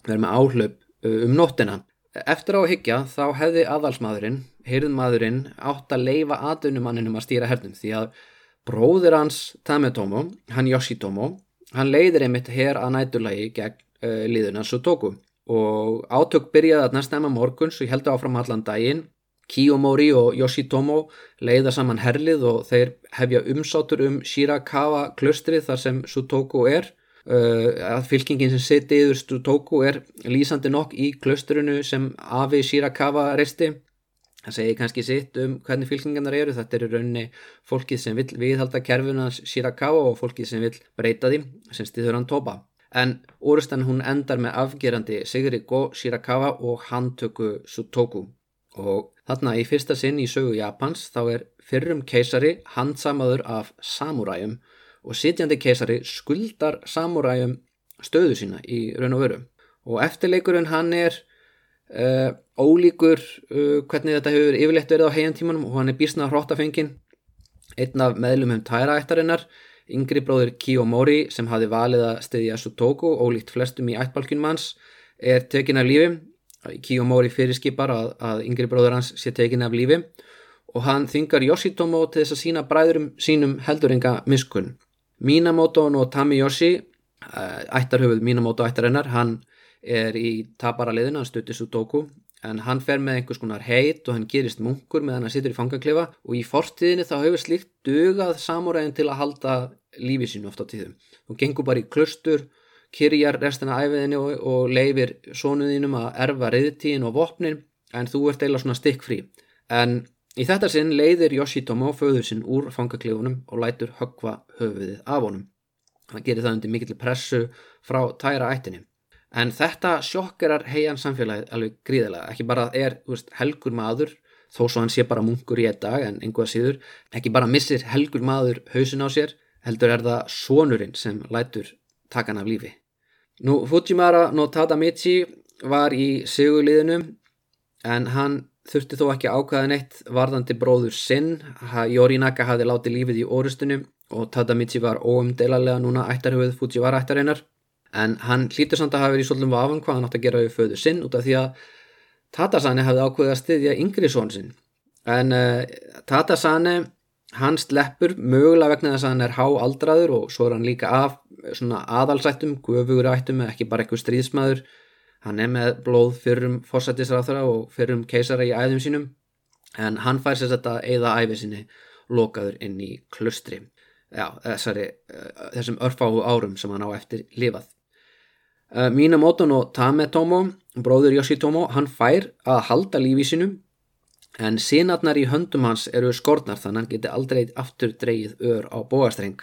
[SPEAKER 2] vera með áhlaup um nóttina. Eftir á að higgja þá hefði aðalsmaðurinn, hirðmaðurinn, átt að leifa aðunumanninum að stýra hernum því að bróður hans Tametomo, hann Yoshitomo, hann leiðir einmitt hér að næturlægi gegn uh, liðuna Sutoku og átök byrjaði að næstemma morguns og heldur áfram allan daginn Kiyomori og Yoshitomo leiða saman herlið og þeir hefja umsátur um Shirakawa klustrið þar sem Sutoku er. Uh, fylkingin sem seti yfir Sutoku er lýsandi nokk í klustrinu sem Afi Shirakawa reisti. Það segir kannski sitt um hvernig fylkingarnar eru. Þetta eru raunni fólkið sem vil viðhalda kerfunans Shirakawa og fólkið sem vil breyta því sem stýður hann topa en orustan hún endar með afgerandi Sigri Go Shirakawa og handtöku Sutoku. Og þarna í fyrsta sinn í sögu Japans þá er fyrrum keisari handsamaður af samuræjum og sitjandi keisari skuldar samuræjum stöðu sína í raun og veru. Og eftirleikurinn hann er uh, ólíkur uh, hvernig þetta hefur yfirleitt verið á heiantímanum og hann er bísnað hróttafengin einn af meðlumum tæraættarinnar yngri bróður Kiyomori sem hafi valið að stiðja Sutoku ólíkt flestum í ættbalkunum hans er tekin af lífi Kiyomori fyrirskipar að, að yngri bróður hans sé tekin af lífi og hann þyngar Yoshitomo til þess að sína bræðurum sínum helduringa miskunn. Minamoto no Tamiyoshi, ættarhöfuð Minamoto ættarinnar, hann er í taparaliðina, hann stuttir Sudoku en hann fer með einhvers konar heit og hann gerist munkur meðan hann situr í fangaklefa og í fortíðinni þá hefur slíkt dugað samúræðin til að halda lífi sínu oft á tíðum. Hún gengur bara í klustur kyrjar restina æfiðinni og, og leifir sónuðinum að erfa reyðtíðin og vopnin en þú ert eila svona stikk frí. En í þetta sinn leiðir Yoshitomo föður sinn úr fangaklefunum og lætur högva höfuðið af honum. Hann gerir það undir mikill pressu frá tæra ættinni. En þetta sjokkerar heian samfélagið alveg gríðilega. Ekki bara er veist, helgur maður, þó svo hann sé bara munkur í einn dag en einhvað síður, ekki bara missir helgur maður hausin á sér, heldur er það sonurinn sem lætur takan af lífi. Nú, Fujimara no Tadamichi var í sigurliðinu en hann þurfti þó ekki ákvæða neitt varðandi bróður sinn. Yorinaka hafði látið lífið í orustunum og Tadamichi var óumdelalega núna ættarhauð Fujiwara ættarinnar en hann hlýtur samt að hafa verið í svolum vafan hvað hann átt að gera við föðu sinn út af því að Tatasane hafði ákveðið að styðja yngri són sinn. En uh, Tatasane hann sleppur mögulega vegna þess að hann er háaldraður og svo er hann líka af svona aðalsættum, guðugur ættum ekki bara eitthvað stríðsmaður. Hann er með blóð fyrrum fórsættisráþara og fyrrum keisara í æðum sínum en hann fær sér þetta eða æfi sinni lokaður inn í klustri já, þessari, þessum örfáu árum sem hann á eftir lifað. Minamoto no Tametomo bróður Yoshitomo, hann fær að halda lífi sínum en sinatnar í höndum hans eru skortnar þannig hann geti aldrei aftur dreyið ör á bóastreng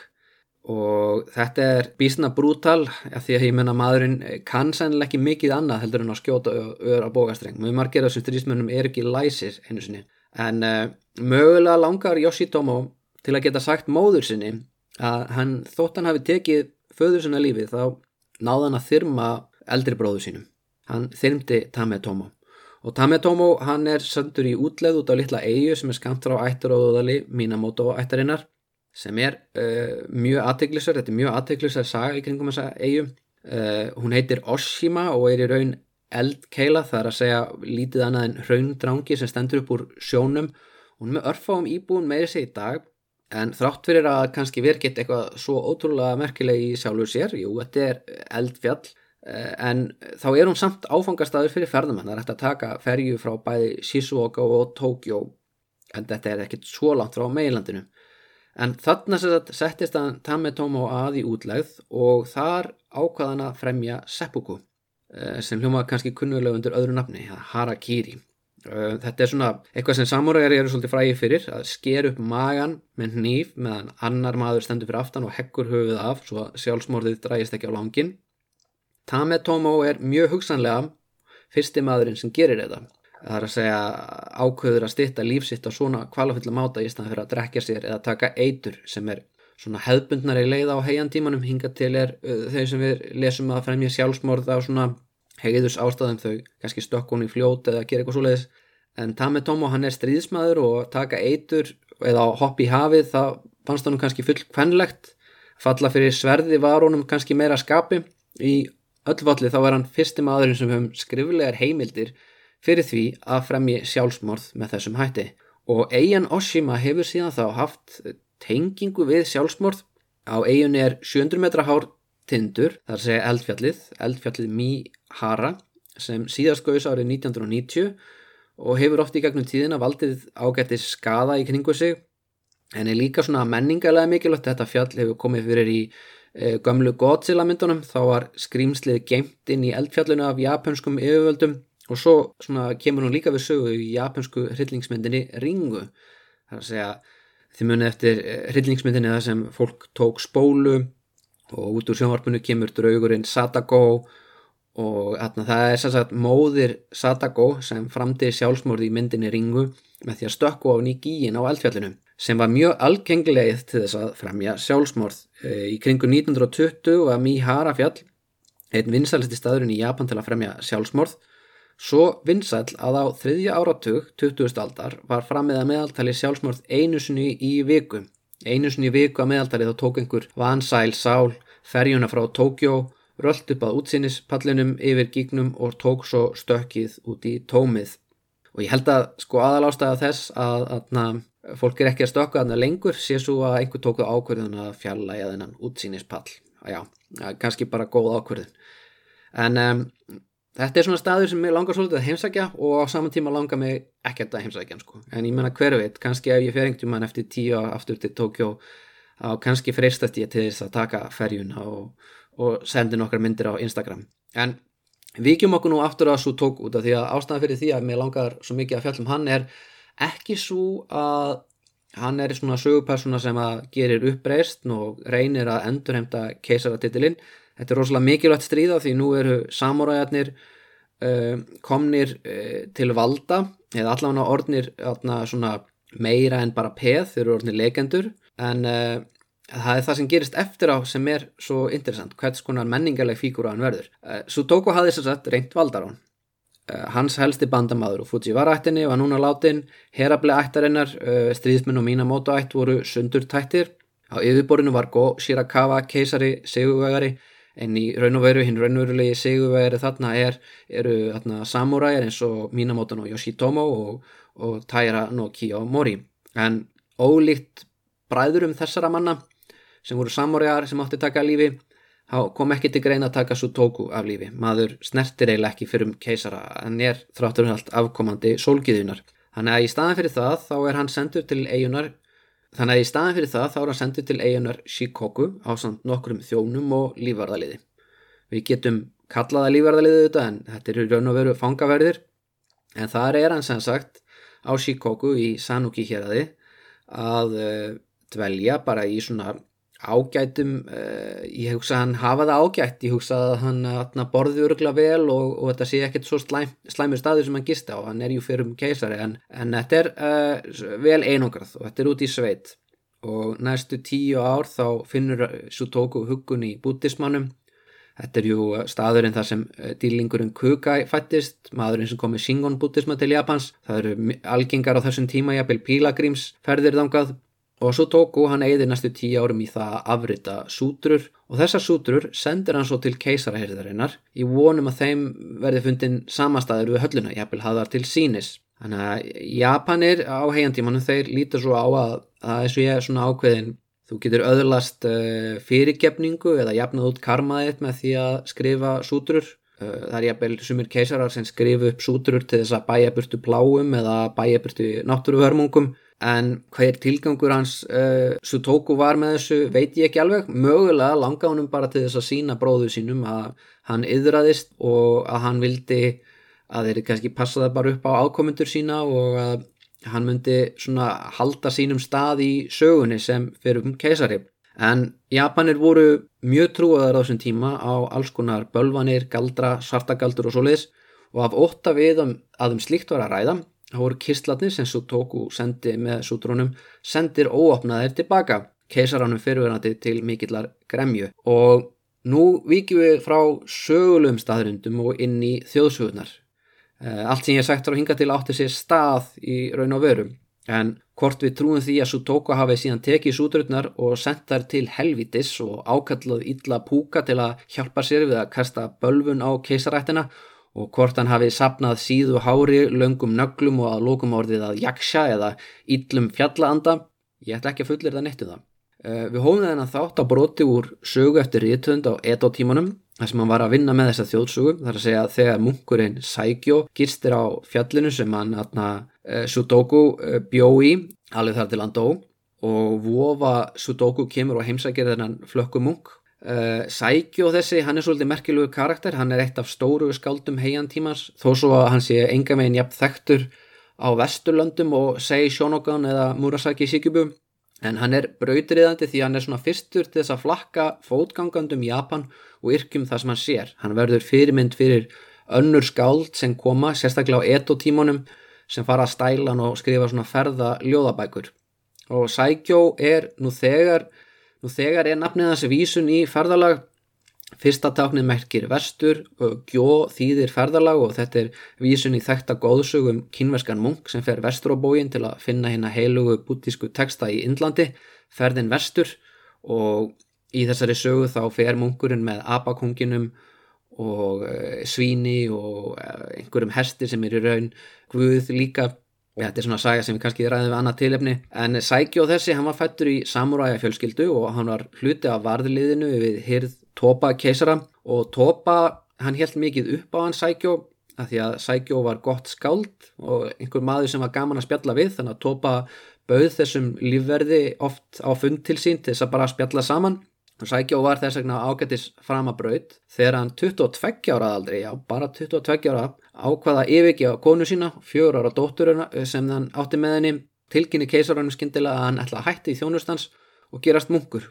[SPEAKER 2] og þetta er bísna brútal því að ég menna maðurinn kann sennileg ekki mikið annað heldur en að skjóta ör á bóastreng mjög margir af þessum strísmönnum er ekki læsir einu sinni. En uh, mögulega langar Yoshitomo til að geta sagt móður sinni að hann þótt hann hafi tekið föður sinna lífi þá náðan að þyrma eldri bróðu sínum. Hann þyrmdi Tametomo og Tametomo hann er söndur í útleð út á litla eigu sem er skamt frá ættaróðali Minamoto ættarinnar sem er uh, mjög aðteglisar, þetta er mjög aðteglisar saga í kringum þessa eigu uh, hún heitir Oshima og er í raun eldkeila, það er að segja lítið annað en raundrangi sem stendur upp úr sjónum. Hún er með örfáum íbúin meiri sig í dag en þrátt fyrir að kannski virkit eitthvað svo ótrúlega merkileg í sjálfur sér, jú, þetta er eldfjall. Eh, en þá er hún samt áfangastadur fyrir ferðumann það er hægt að taka ferju frá bæði Shizuoka og Tokyo en þetta er ekkit svo langt frá meilandinu en þarna settist að Tametomo að í útlegð og þar ákvaðan að fremja seppuku eh, sem hljóma kannski kunnulega undir öðru nafni Harakiri. Eh, þetta er svona eitthvað sem samuræri eru svolítið fræði fyrir að sker upp magan með nýf meðan annar maður stendur fyrir aftan og hekkur höfuð af svo sjálfsmorðið drægist ekki á langin Tametomo er mjög hugsanlega fyrsti maðurinn sem gerir þetta. Það er að segja ákveður að stitta lífsitt á svona kvalafylla máta í staðan fyrir að drekja sér eða taka eitur sem er svona hefðbundnar í leið á heiantímanum hinga til er uh, þau sem við lesum að fremja sjálfsmorð á svona heiðus ástæðum þau kannski stokkun í fljót eða gera eitthvað svo leiðis en Tametomo hann er stríðsmaður og taka eitur eða hopp í hafið það fannst hann kannski full kvenlegt falla fyrir sverði var honum kannski meira skapi í Öllvalli þá er hann fyrsti maðurinn sem hefum skriflegar heimildir fyrir því að fremji sjálfsmorð með þessum hætti. Og eigin Oshima hefur síðan þá haft tengingu við sjálfsmorð. Á eigin er 700 metra hár tindur, að segja eldfjallið, eldfjallið Mihara sem síðast gauðs árið 1990 og hefur oft í gegnum tíðina valdið ágætti skada í kringu sig. En er líka svona menningarlega mikilvægt þetta fjall hefur komið fyrir í e, gömlu Godzilla myndunum þá var skrýmslið geimt inn í eldfjallinu af japanskum yfirvöldum og svo svona kemur hún líka við sögu í japansku hryllingsmyndinni Ringu það er að segja þið munið eftir eh, hryllingsmyndinni það sem fólk tók spólu og út úr sjónvarpinu kemur draugurinn Sadako og atna, það er sannsagt móðir Sadako sem framdi sjálfsmórði í myndinni Ringu með því að stökku á nýgíin á eldfjallinu sem var mjög algenglegið til þess að fremja sjálfsmórð. Eh, í kringu 1920 var Mihara fjall einn vinsalisti staðurinn í Japan til að fremja sjálfsmórð Svo vinsall að á þriðja áratug, 20. aldar, var framið að meðaltali sjálfsmörð einu sinni í viku. Einu sinni í viku að meðaltali þá tók einhver vansæl sál, ferjuna frá Tókjó, röllt upp að útsýnispallinum yfir gígnum og tók svo stökkið út í tómið. Og ég held að sko aðalástaða þess að, að, að fólk er ekki að stökka þarna lengur, sé svo að einhver tók það ákverðun að fjalla í aðeinan útsýnispall. Já, kannski bara góð ákverðun. En um, Þetta er svona staður sem ég langar svolítið að heimsækja og á saman tíma langar mig ekkert að heimsækja sko. en ég menna hver veit, kannski ef ég fer einhvern mann eftir tíu aftur til Tókjó þá kannski freistast ég til þess að taka ferjun og, og sendi nokkar myndir á Instagram en vikjum okkur nú aftur að svo tók út af því að ástæðan fyrir því að mér langar svo mikið að fjallum hann er ekki svo að hann er svona sögupersona sem að gerir uppreist og reynir að endurhemta keisaratitilinn. Þetta er rosalega mikilvægt stríða því nú eru samuræjarnir uh, komnir uh, til valda eða allavega orðnir uh, meira en bara peð þeir eru orðnir legendur. En uh, það er það sem gerist eftir á sem er svo interessant, hvers konar menningarleg fíkur á hann verður. Sutoku hafði þess að reynt valdar hann. uh, hans helsti bandamadur og Fujiwara ættinni var núna látin, herabli ættarinnar stríðsmenn og Minamoto ætt voru sundur tættir á yfirborinu var Go Shirakawa keisari seguvegari en í raun og veru hinn raunverulegi sigurvegari þarna er, eru þarna samuræjar eins og Minamoto no Yoshitomo og, og Taira no Kiyomori. En ólíkt bræðurum þessara manna sem voru samuræjar sem átti taka lífi kom ekki til greina að taka Sutoku af lífi. Maður snertir eiginlega ekki fyrir um keisara. En er þráttur um allt afkomandi sólgiðunar þannig að í staðan fyrir það þá er hann sendur til eigunar Þannig að í staðin fyrir það þá er hann sendið til eigunar Shikoku á samt nokkrum þjónum og lífvarðaliði. Við getum kallaða lífvarðaliði þetta en þetta eru raun og veru fangaverðir. En þar er hann sem sagt á Shikoku í Sanuki hér aði að uh, dvelja bara í svona ágætum, uh, ég hugsa að hann hafa það ágætt, ég hugsa að hann, hann borði öruglega vel og, og þetta sé ekkert svo slæm, slæmur staður sem hann gista á, hann er ju fyrir um keisari en, en þetta er uh, vel einungrað og þetta er út í sveit. Og næstu tíu ár þá finnur Sutoku hugun í bútismannum Þetta er ju staðurinn þar sem dýlingurinn Kukai fættist, maðurinn sem kom með Shingon bútisma til Japans. Það eru algengar á þessum tíma jafnvel pílagríms ferðir þangað og svo tóku hann eigði næstu tíu árum í það að afrita sútrur og þessar sútrur sendir hann svo til keisaraherðarinnar í vonum að þeim verði fundin samastæður við hölluna, jafnvel haðar til sínis. Þannig að Japanir á heiantímanum þeir lítur svo á að það er svo ég svona ákveðin þú getur öðlast uh, fyrirgefningu eða jafnað út karmaðið með því að skrifa sútrur. Uh, það er jafnvel sumir keisarar sem skrifu upp sútrur til þess að bæja burtu pláum eða bæja burtu náttúruvermungum en hver tilgangur hans? Uh, Sutoku var með þessu veit ég ekki alveg. Mögulega langa honum bara til þess að sína bróðu sínum að hann yðraðist og að hann vildi að þeir kannski passaði bara upp á ákomendur sína og að hann myndi svona halda sínum stað í sögunni sem fyrir um keisari en Japanir voru mjög trúaðar á þessum tíma á alls konar bölvanir, galdra, svartagaldur og svo leiðis og af ótta við um að um slíkt var að ræða Það voru kistlarnir sem Sutoku sendi með sútrónum sendir óopnaðir tilbaka keisarannum fyrirverandi til mikillar gremju. Og nú vikið við frá sögulegum staðrundum og inn í þjóðsögunar. Eh, allt sem ég sagt á hinga til átti sér stað í raun og verum en hvort við trúum því að Sutoku hafi síðan tekið sútröðnar og sendt þær til helvitis og ákallað illa púka til að hjálpa sér við að kasta bölfun á keisarættina og hvort hann hafi sapnað síðu hári, löngum nöglum og að lókum orðið að jaksja eða yllum fjallaanda, ég ætla ekki að fullir það nettu um það. Uh, við hófum þennan þátt á broti úr sögu eftir rítönd á Edo-tímanum þar sem hann var að vinna með þessa þjóðsögu. Þar að segja að þegar munkurinn Saikyo gistir á fjallinu sem hann atna, uh, Sudoku uh, bjó í alveg þar til hann dó og vofa Sudoku kemur og heimsækir þennan flökkumunk Uh, Sækjó þessi, hann er svolítið merkilegu karakter, hann er eitt af stóru skáldum heiantímans, þó svo að hann sé enga meginn jafn þekktur á Vesturlöndum og segi Shonogan eða Murasaki Shikibu, en hann er brautriðandi því hann er svona fyrstur til þess að flakka fótgangandum Japan og yrkjum það sem hann sér. Hann verður fyrirmynd fyrir önnur skáld sem koma, sérstaklega á eto-tímanum sem fara að stælan og skrifa svona ferða ljóðabækur. Og Sækjó er nú þegar Nú þegar er nafnið hans vísun í ferðalag, fyrsta táknið merkir vestur og gjó þýðir ferðalag og þetta er vísun í þekta góðsögum kynverskan munk sem fer vestur á bógin til að finna hérna heilugu bútísku texta í Indlandi, ferðin vestur. Og í þessari sögu þá fer munkurinn með abakonginum og svíni og einhverjum hesti sem er í raun guð líka. Ja, þetta er svona saga sem við kannski ræðum við annað tilefni. En Sækjó þessi, hann var fættur í samuræja fjölskyldu og hann var hluti af varðliðinu við hyrð Topa keisara og Topa hann held mikið upp á hann Sækjó að því að Sækjó var gott skáld og einhver maður sem var gaman að spjalla við þannig að Topa bauð þessum lífverði oft á fund til sín til þess að bara spjalla saman og Sækjó var þess vegna ágættis framabraut þegar hann 22 ára aldrei, já bara 22 ára ákvaða yfirgefa konu sína, fjör ára dótturina sem hann átti með henni, tilkynni keisarannum skindilega að hann ætla að hætti í þjónustans og gerast munkur.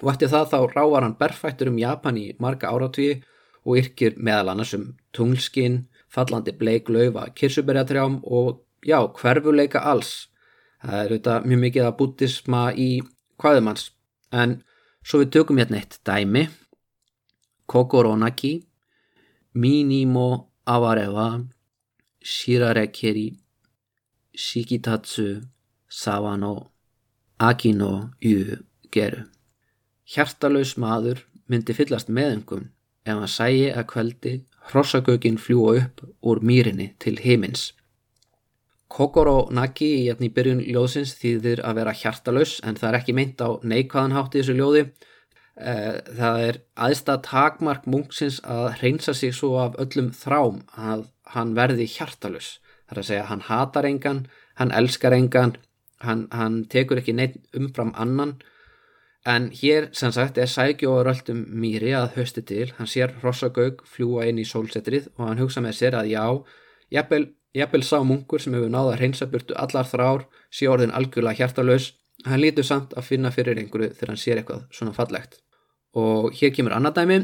[SPEAKER 2] Og eftir það þá rávar hann berfættur um Japan í marga áratvíi og yrkir meðal annars um tunglskinn, fallandi bleik laufa, kirsuberjatrjám og já, hverfuleika alls. Það er auðvitað mjög mikið að bútisma í hvaðumanns. En svo við tökum hérna eitt dæmi. Kokoronaki, Minimo Awarewa Shirarekeri Shikitatsu Sawano Akino Yu Geru Hjartalauðs maður myndi fyllast meðengum ef hann sæi að kveldi hrossagögin fljúa upp úr mýrinni til heimins. Kokoro Naki í jætni byrjun ljóðsins þýðir að vera hjartalauðs en það er ekki meint á neikvæðan hátt í þessu ljóði. Eh, það er aðstað takmark munksins að hreinsa sig svo af öllum þrám að hann verði hjartalus það er að segja hann hatar engan hann elskar engan hann, hann tekur ekki neitt umfram annan en hér sem sagt er sækjóður öllum mýri að höstu til. Hann sér Rossagaug fljúa inn í sólsetrið og hann hugsa með sér að já jafnvel, jafnvel sá munkur sem hefur náða að hreinsa burtu allar þrár sé orðin algjörlega hjartalus hann lítur samt að finna fyrir einhverju þegar hann sér eitthvað svona fallegt. Og hér kemur annað dæmi.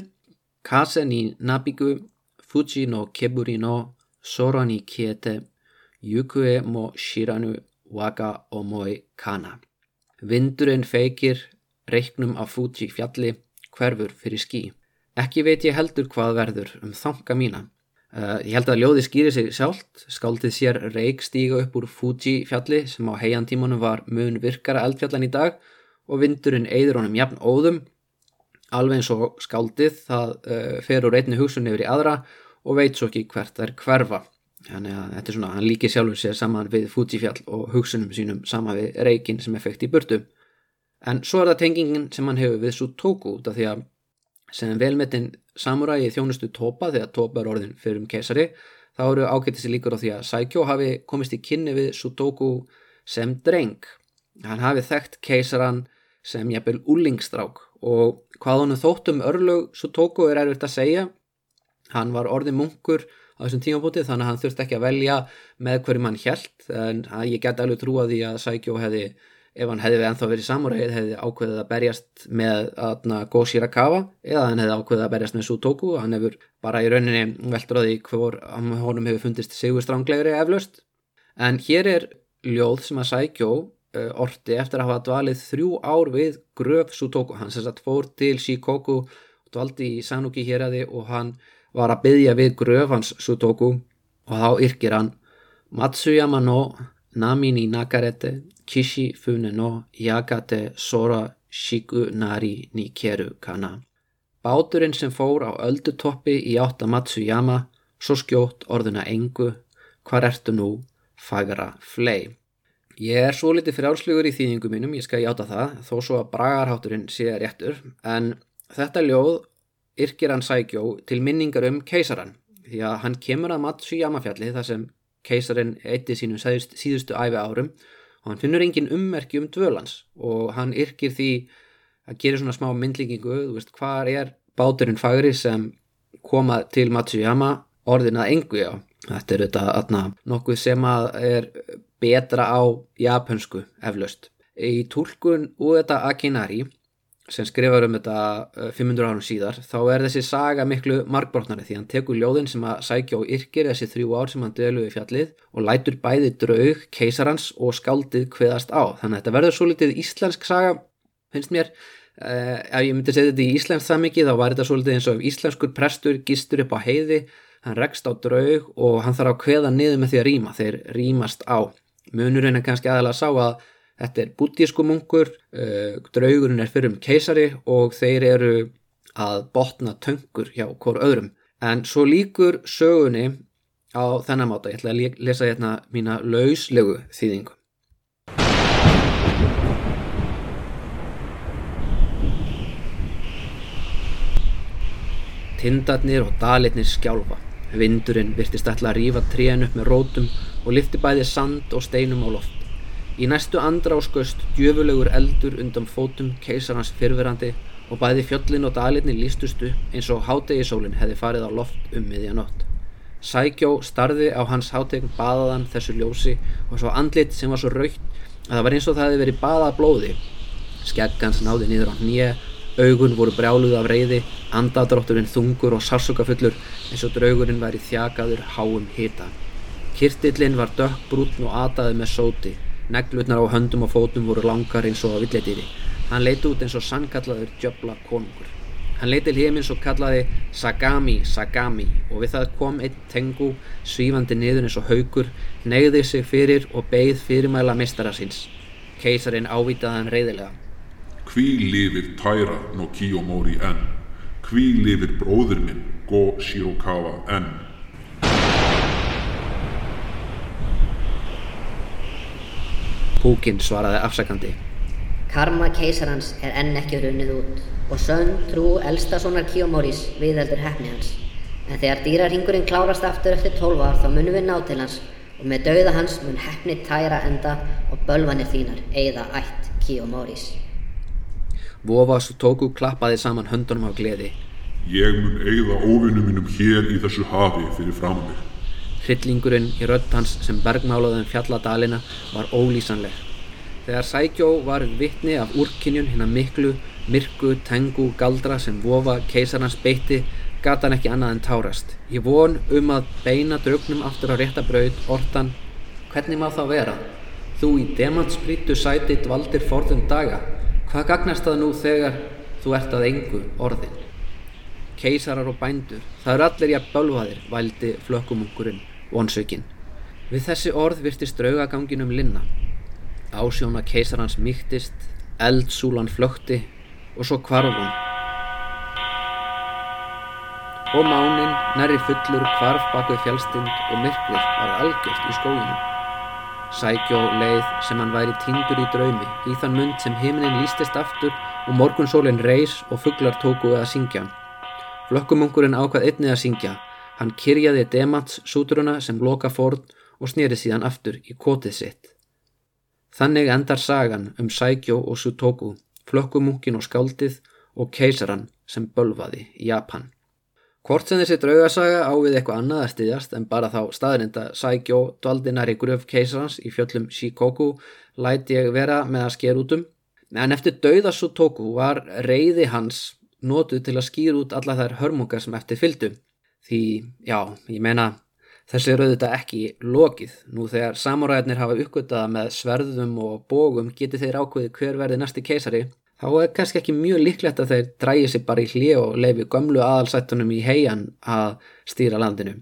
[SPEAKER 2] Kase ni nabiku Fuji no keburi no Sora ni kiete Yukue mo shiranu Waka omoi kana. Vindurinn feikir reiknum af Fuji fjalli hverfur fyrir skí Ekki veit ég heldur hvað verður um þanga mína. Uh, Ég held að ljóði skýri sig sjálft. Skáldið sér reik stíga upp úr Fuji fjalli sem á heiantímanum var mun virkara eldfjallan í dag og vindurinn eigður honum jafn óðum. Alveg eins og skáldið það uh, fer úr einni hugsun yfir í aðra og veit svo ekki hvert það er hverfa. Þannig að þetta er svona, hann líki sjálfur sér saman við Fujifjall og hugsunum sínum saman við reikin sem effekt í burtu en svo er það tengingin sem hann hefur við Sutoku út af því að sem velmetinn samurægi þjónustu Topa þegar Topa er orðin fyrir um keisari þá eru ágættisi líkur á því að Saikyo hafi komist í kynni við Sutoku sem dreng. Hann hafi þekkt keisaran sem jafnvel úlingstrák og hvað honum þóttum örlög svo tóku er erfitt að segja. Hann var orðin munkur á þessum tímabúti þannig að hann þurfti ekki að velja með hverjum hann hjælt en ég get alveg trúa því að Sækjó hefði ef hann hefði ennþá verið samuræðið hefði ákveðið að berjast með aðna Goshirakawa eða hann hefði ákveðið að berjast með Sutoku hann hefur bara í rauninni veldur að því hvor honum hefur fundist sigur stránglegri eflaust. En hér er ljóð sem að Sækjó uh, orti eftir að hafa dvalið þrjú ár við gröf Sutoku. Hann sem sagt fór til Shikoku dvaldi í Sanuki hér aði og hann var að byggja við gröf hans Sutoku og þá yrkir hann Matsuyama no nami ni nakarete kishi fune no yagate sora shiku nari ni keru kana. Báturinn sem fór á öldutoppi í átta Matsuyama svo skjótt orðuna engu hvar ertu nú fagra flei Ég er svo litið frjálslugur í þýðingum mínum, ég skal játa það, þó svo að bragarhátturinn sé réttur, en þetta ljóð yrkir hann Sækjó til minningar um keisaran, því að hann kemur að Matsuyama fjalli þar sem keisarin eitti sínum síðustu æfi árum og hann finnur engin ummerki um dvölans og hann yrkir því að gera svona smá myndlíkingu, þú veist, hvað er báturinn fagri sem koma til Matsuyama orðin að engu já. Þetta er þetta nokkuð sem að er betra á japansku eflaust. Í tólkun þetta Akinari sem skrifar um þetta 500 árum síðar þá er þessi saga miklu markbortnari því hann tekur ljóðin sem að sækja og yrkir þessi þrjú ár sem hann dölu í fjallið og lætur bæði draug, keisarans og skáldið hveðast á. Þannig að þetta verður svo litið íslensk saga, finnst mér. Uh, ef ég myndi segja þetta í íslensk það mikið þá var þetta svo litið eins og íslenskur prestur gistur upp á heiði, hann rekst á draug og hann þarf að hveða niður með því að rýma, þeir rýmast á. Munurinn er kannski aðalega að sá að þetta er bútísku munkur, uh, draugurinn er fyrir um keisari og þeir eru að botna töngur hjá hver öðrum. En svo líkur sögunni á þennan máta, ég ætla að lesa hérna mína lauslegu þýðingu. Tindarnir og dalitnir skjálfa. Vindurinn virtist ætla að rífa trén upp með rótum og lifti bæði sand og steinum á loft. Í næstu andra áskaust djöfulegur eldur undan fótum keisarans fyrfirandi og bæði fjöllin og dalitni lístustu eins og hátegisólinn hefði farið á loft um miðjanótt. Sækjó starði á hans hátegn baðaðan þessu ljósi og svo andlit sem var svo raukt að það var eins og það hefði verið baðað blóði. Skeggans náði niður á nýja Augun voru brjáluð af reyði, andadrátturinn þungur og sársökafullur eins og draugurinn væri þjakaður háum hita. Kirtillinn var dökk brútn og ataði með sóti. Neglutnar á höndum og fótum voru langar eins og á villetýri. Hann leiti út eins og sannkallaður djöbla konungur. Hann leiti til heimins og kallaði Sagami, Sagami og við það kom einn tengu svífandi niður eins og haugur, negði sig fyrir og beigð fyrirmæla mistara síns. Keisarin ávitaði hann reyðilega.
[SPEAKER 1] Hví lifir Taira no Kiyomori enn? Hví lifir bróður minn Go Shirokawa enn?
[SPEAKER 2] Púkin svaraði afsakandi.
[SPEAKER 3] Karma keisarans er enn ekki runnið út og sönn trú elstasonar Kiyomoris viðheldur hefni hans. En þegar dýrarhingurinn klárast aftur eftir 12 ár þá munum við ná til hans og með dauða hans mun hefni Taira enda og bölvanir þínar eigða ætt Kiyomoris.
[SPEAKER 2] Vofa svo tóku klappaði saman höndunum á gleði.
[SPEAKER 1] Ég mun eigða óvinnum mínum hér í þessu hafi fyrir fram mig.
[SPEAKER 2] Hryllingurinn í rödd hans sem bergmálaðum fjalladalina var ólýsanleg. Þegar Sækjó var vittni af úrkynjun hinn að miklu, myrku, tengu, galdra sem vofa keisarnans beitti, gata hann ekki annað en tárast. Ég von um að beina draugnum aftur á réttabraut, ortan. Hvernig má það vera? Þú í demantsprýttu sæti dvaldir forðum daga. Hvað gagnast það nú þegar þú ert að engu orðin? Keisarar og bændur, það eru allir jafn bölvaðir, vældi flökkumunkurinn, vonsökinn. Við þessi orð virtist draugaganginum linna. Ásjóna keisarans mýktist, eldsúlan flökti og svo kvarfum. Og mánin, næri fullur, kvarf bakuð fjálstind og myrklið var algjört í skóginum. Sækjó leið sem hann væri tindur í draumi, í þann mund sem himnin lístist aftur og morgunsólinn reys og fugglar tókuði að syngja. Flökkumungurinn ákvað einni að syngja. Hann kyrjaði demats súturuna sem loka fórn og snýri síðan aftur í kotið sitt. Þannig endar sagan um Sækjó og Sutoku, flökkumungin og skáldið og keisaran sem bölvaði í Japan. Hvort sem þessi draugasaga á við eitthvað annað að styðjast en bara þá staðrinda Sækjó dvaldi næri gröf keisarans í fjöllum Shikoku læti ég vera með að sker út um. En eftir dauða Sutoku var reyði hans notuð til að skýra út alla þær hörmungar sem eftir fylgdu. Því, já, ég meina, þessi er auðvitað ekki lokið. Nú þegar samuræðinir hafa uppgötaða með sverðum og bógum geti þeir ákveði hver verði næsti keisari þá er kannski ekki mjög líklegt að þeir drægi sér bara í hlið og leifi gömlu aðalsættunum í heian að stýra landinu.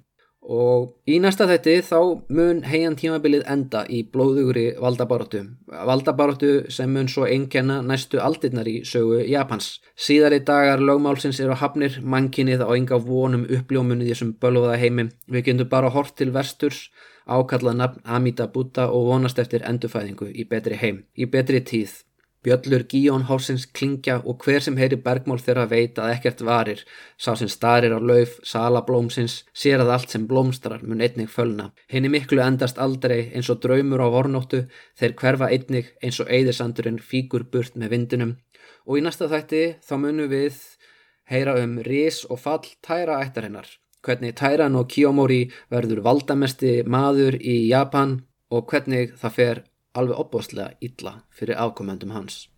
[SPEAKER 2] Og í næsta þetti þá mun heian tímabilið enda í blóðugri valdabaróttu. Valdabaróttu sem mun svo einkenna næstu aldirnar í sögu Japans. Síðari dagar lögmálsins eru hafnir, mannkinnið á enga vonum uppljómunni þessum bölvaða heimi. Við getum bara hort til vesturs, ákallað nafn Amida Buddha og vonast eftir endufæðingu í betri heim, í betri tíð. Bjöllur Gíón Hórsins klingja og hver sem heyri bergmál þeirra veit að ekkert varir, sá sem starir á lauf, salablómsins, sér að allt sem blómstrar mun einnig fölna. Henni miklu endast aldrei eins og draumur á vornóttu, þeir hverfa einnig eins og eigðisandurinn fíkur burt með vindunum og í næsta þætti þá munum við heyra um ris og fall tæra ættarinnar. Hvernig Tæran og Kiyomori verður valdamesti maður í Japan og hvernig það fer alveg opbóstlega illa fyrir afkomendum hans.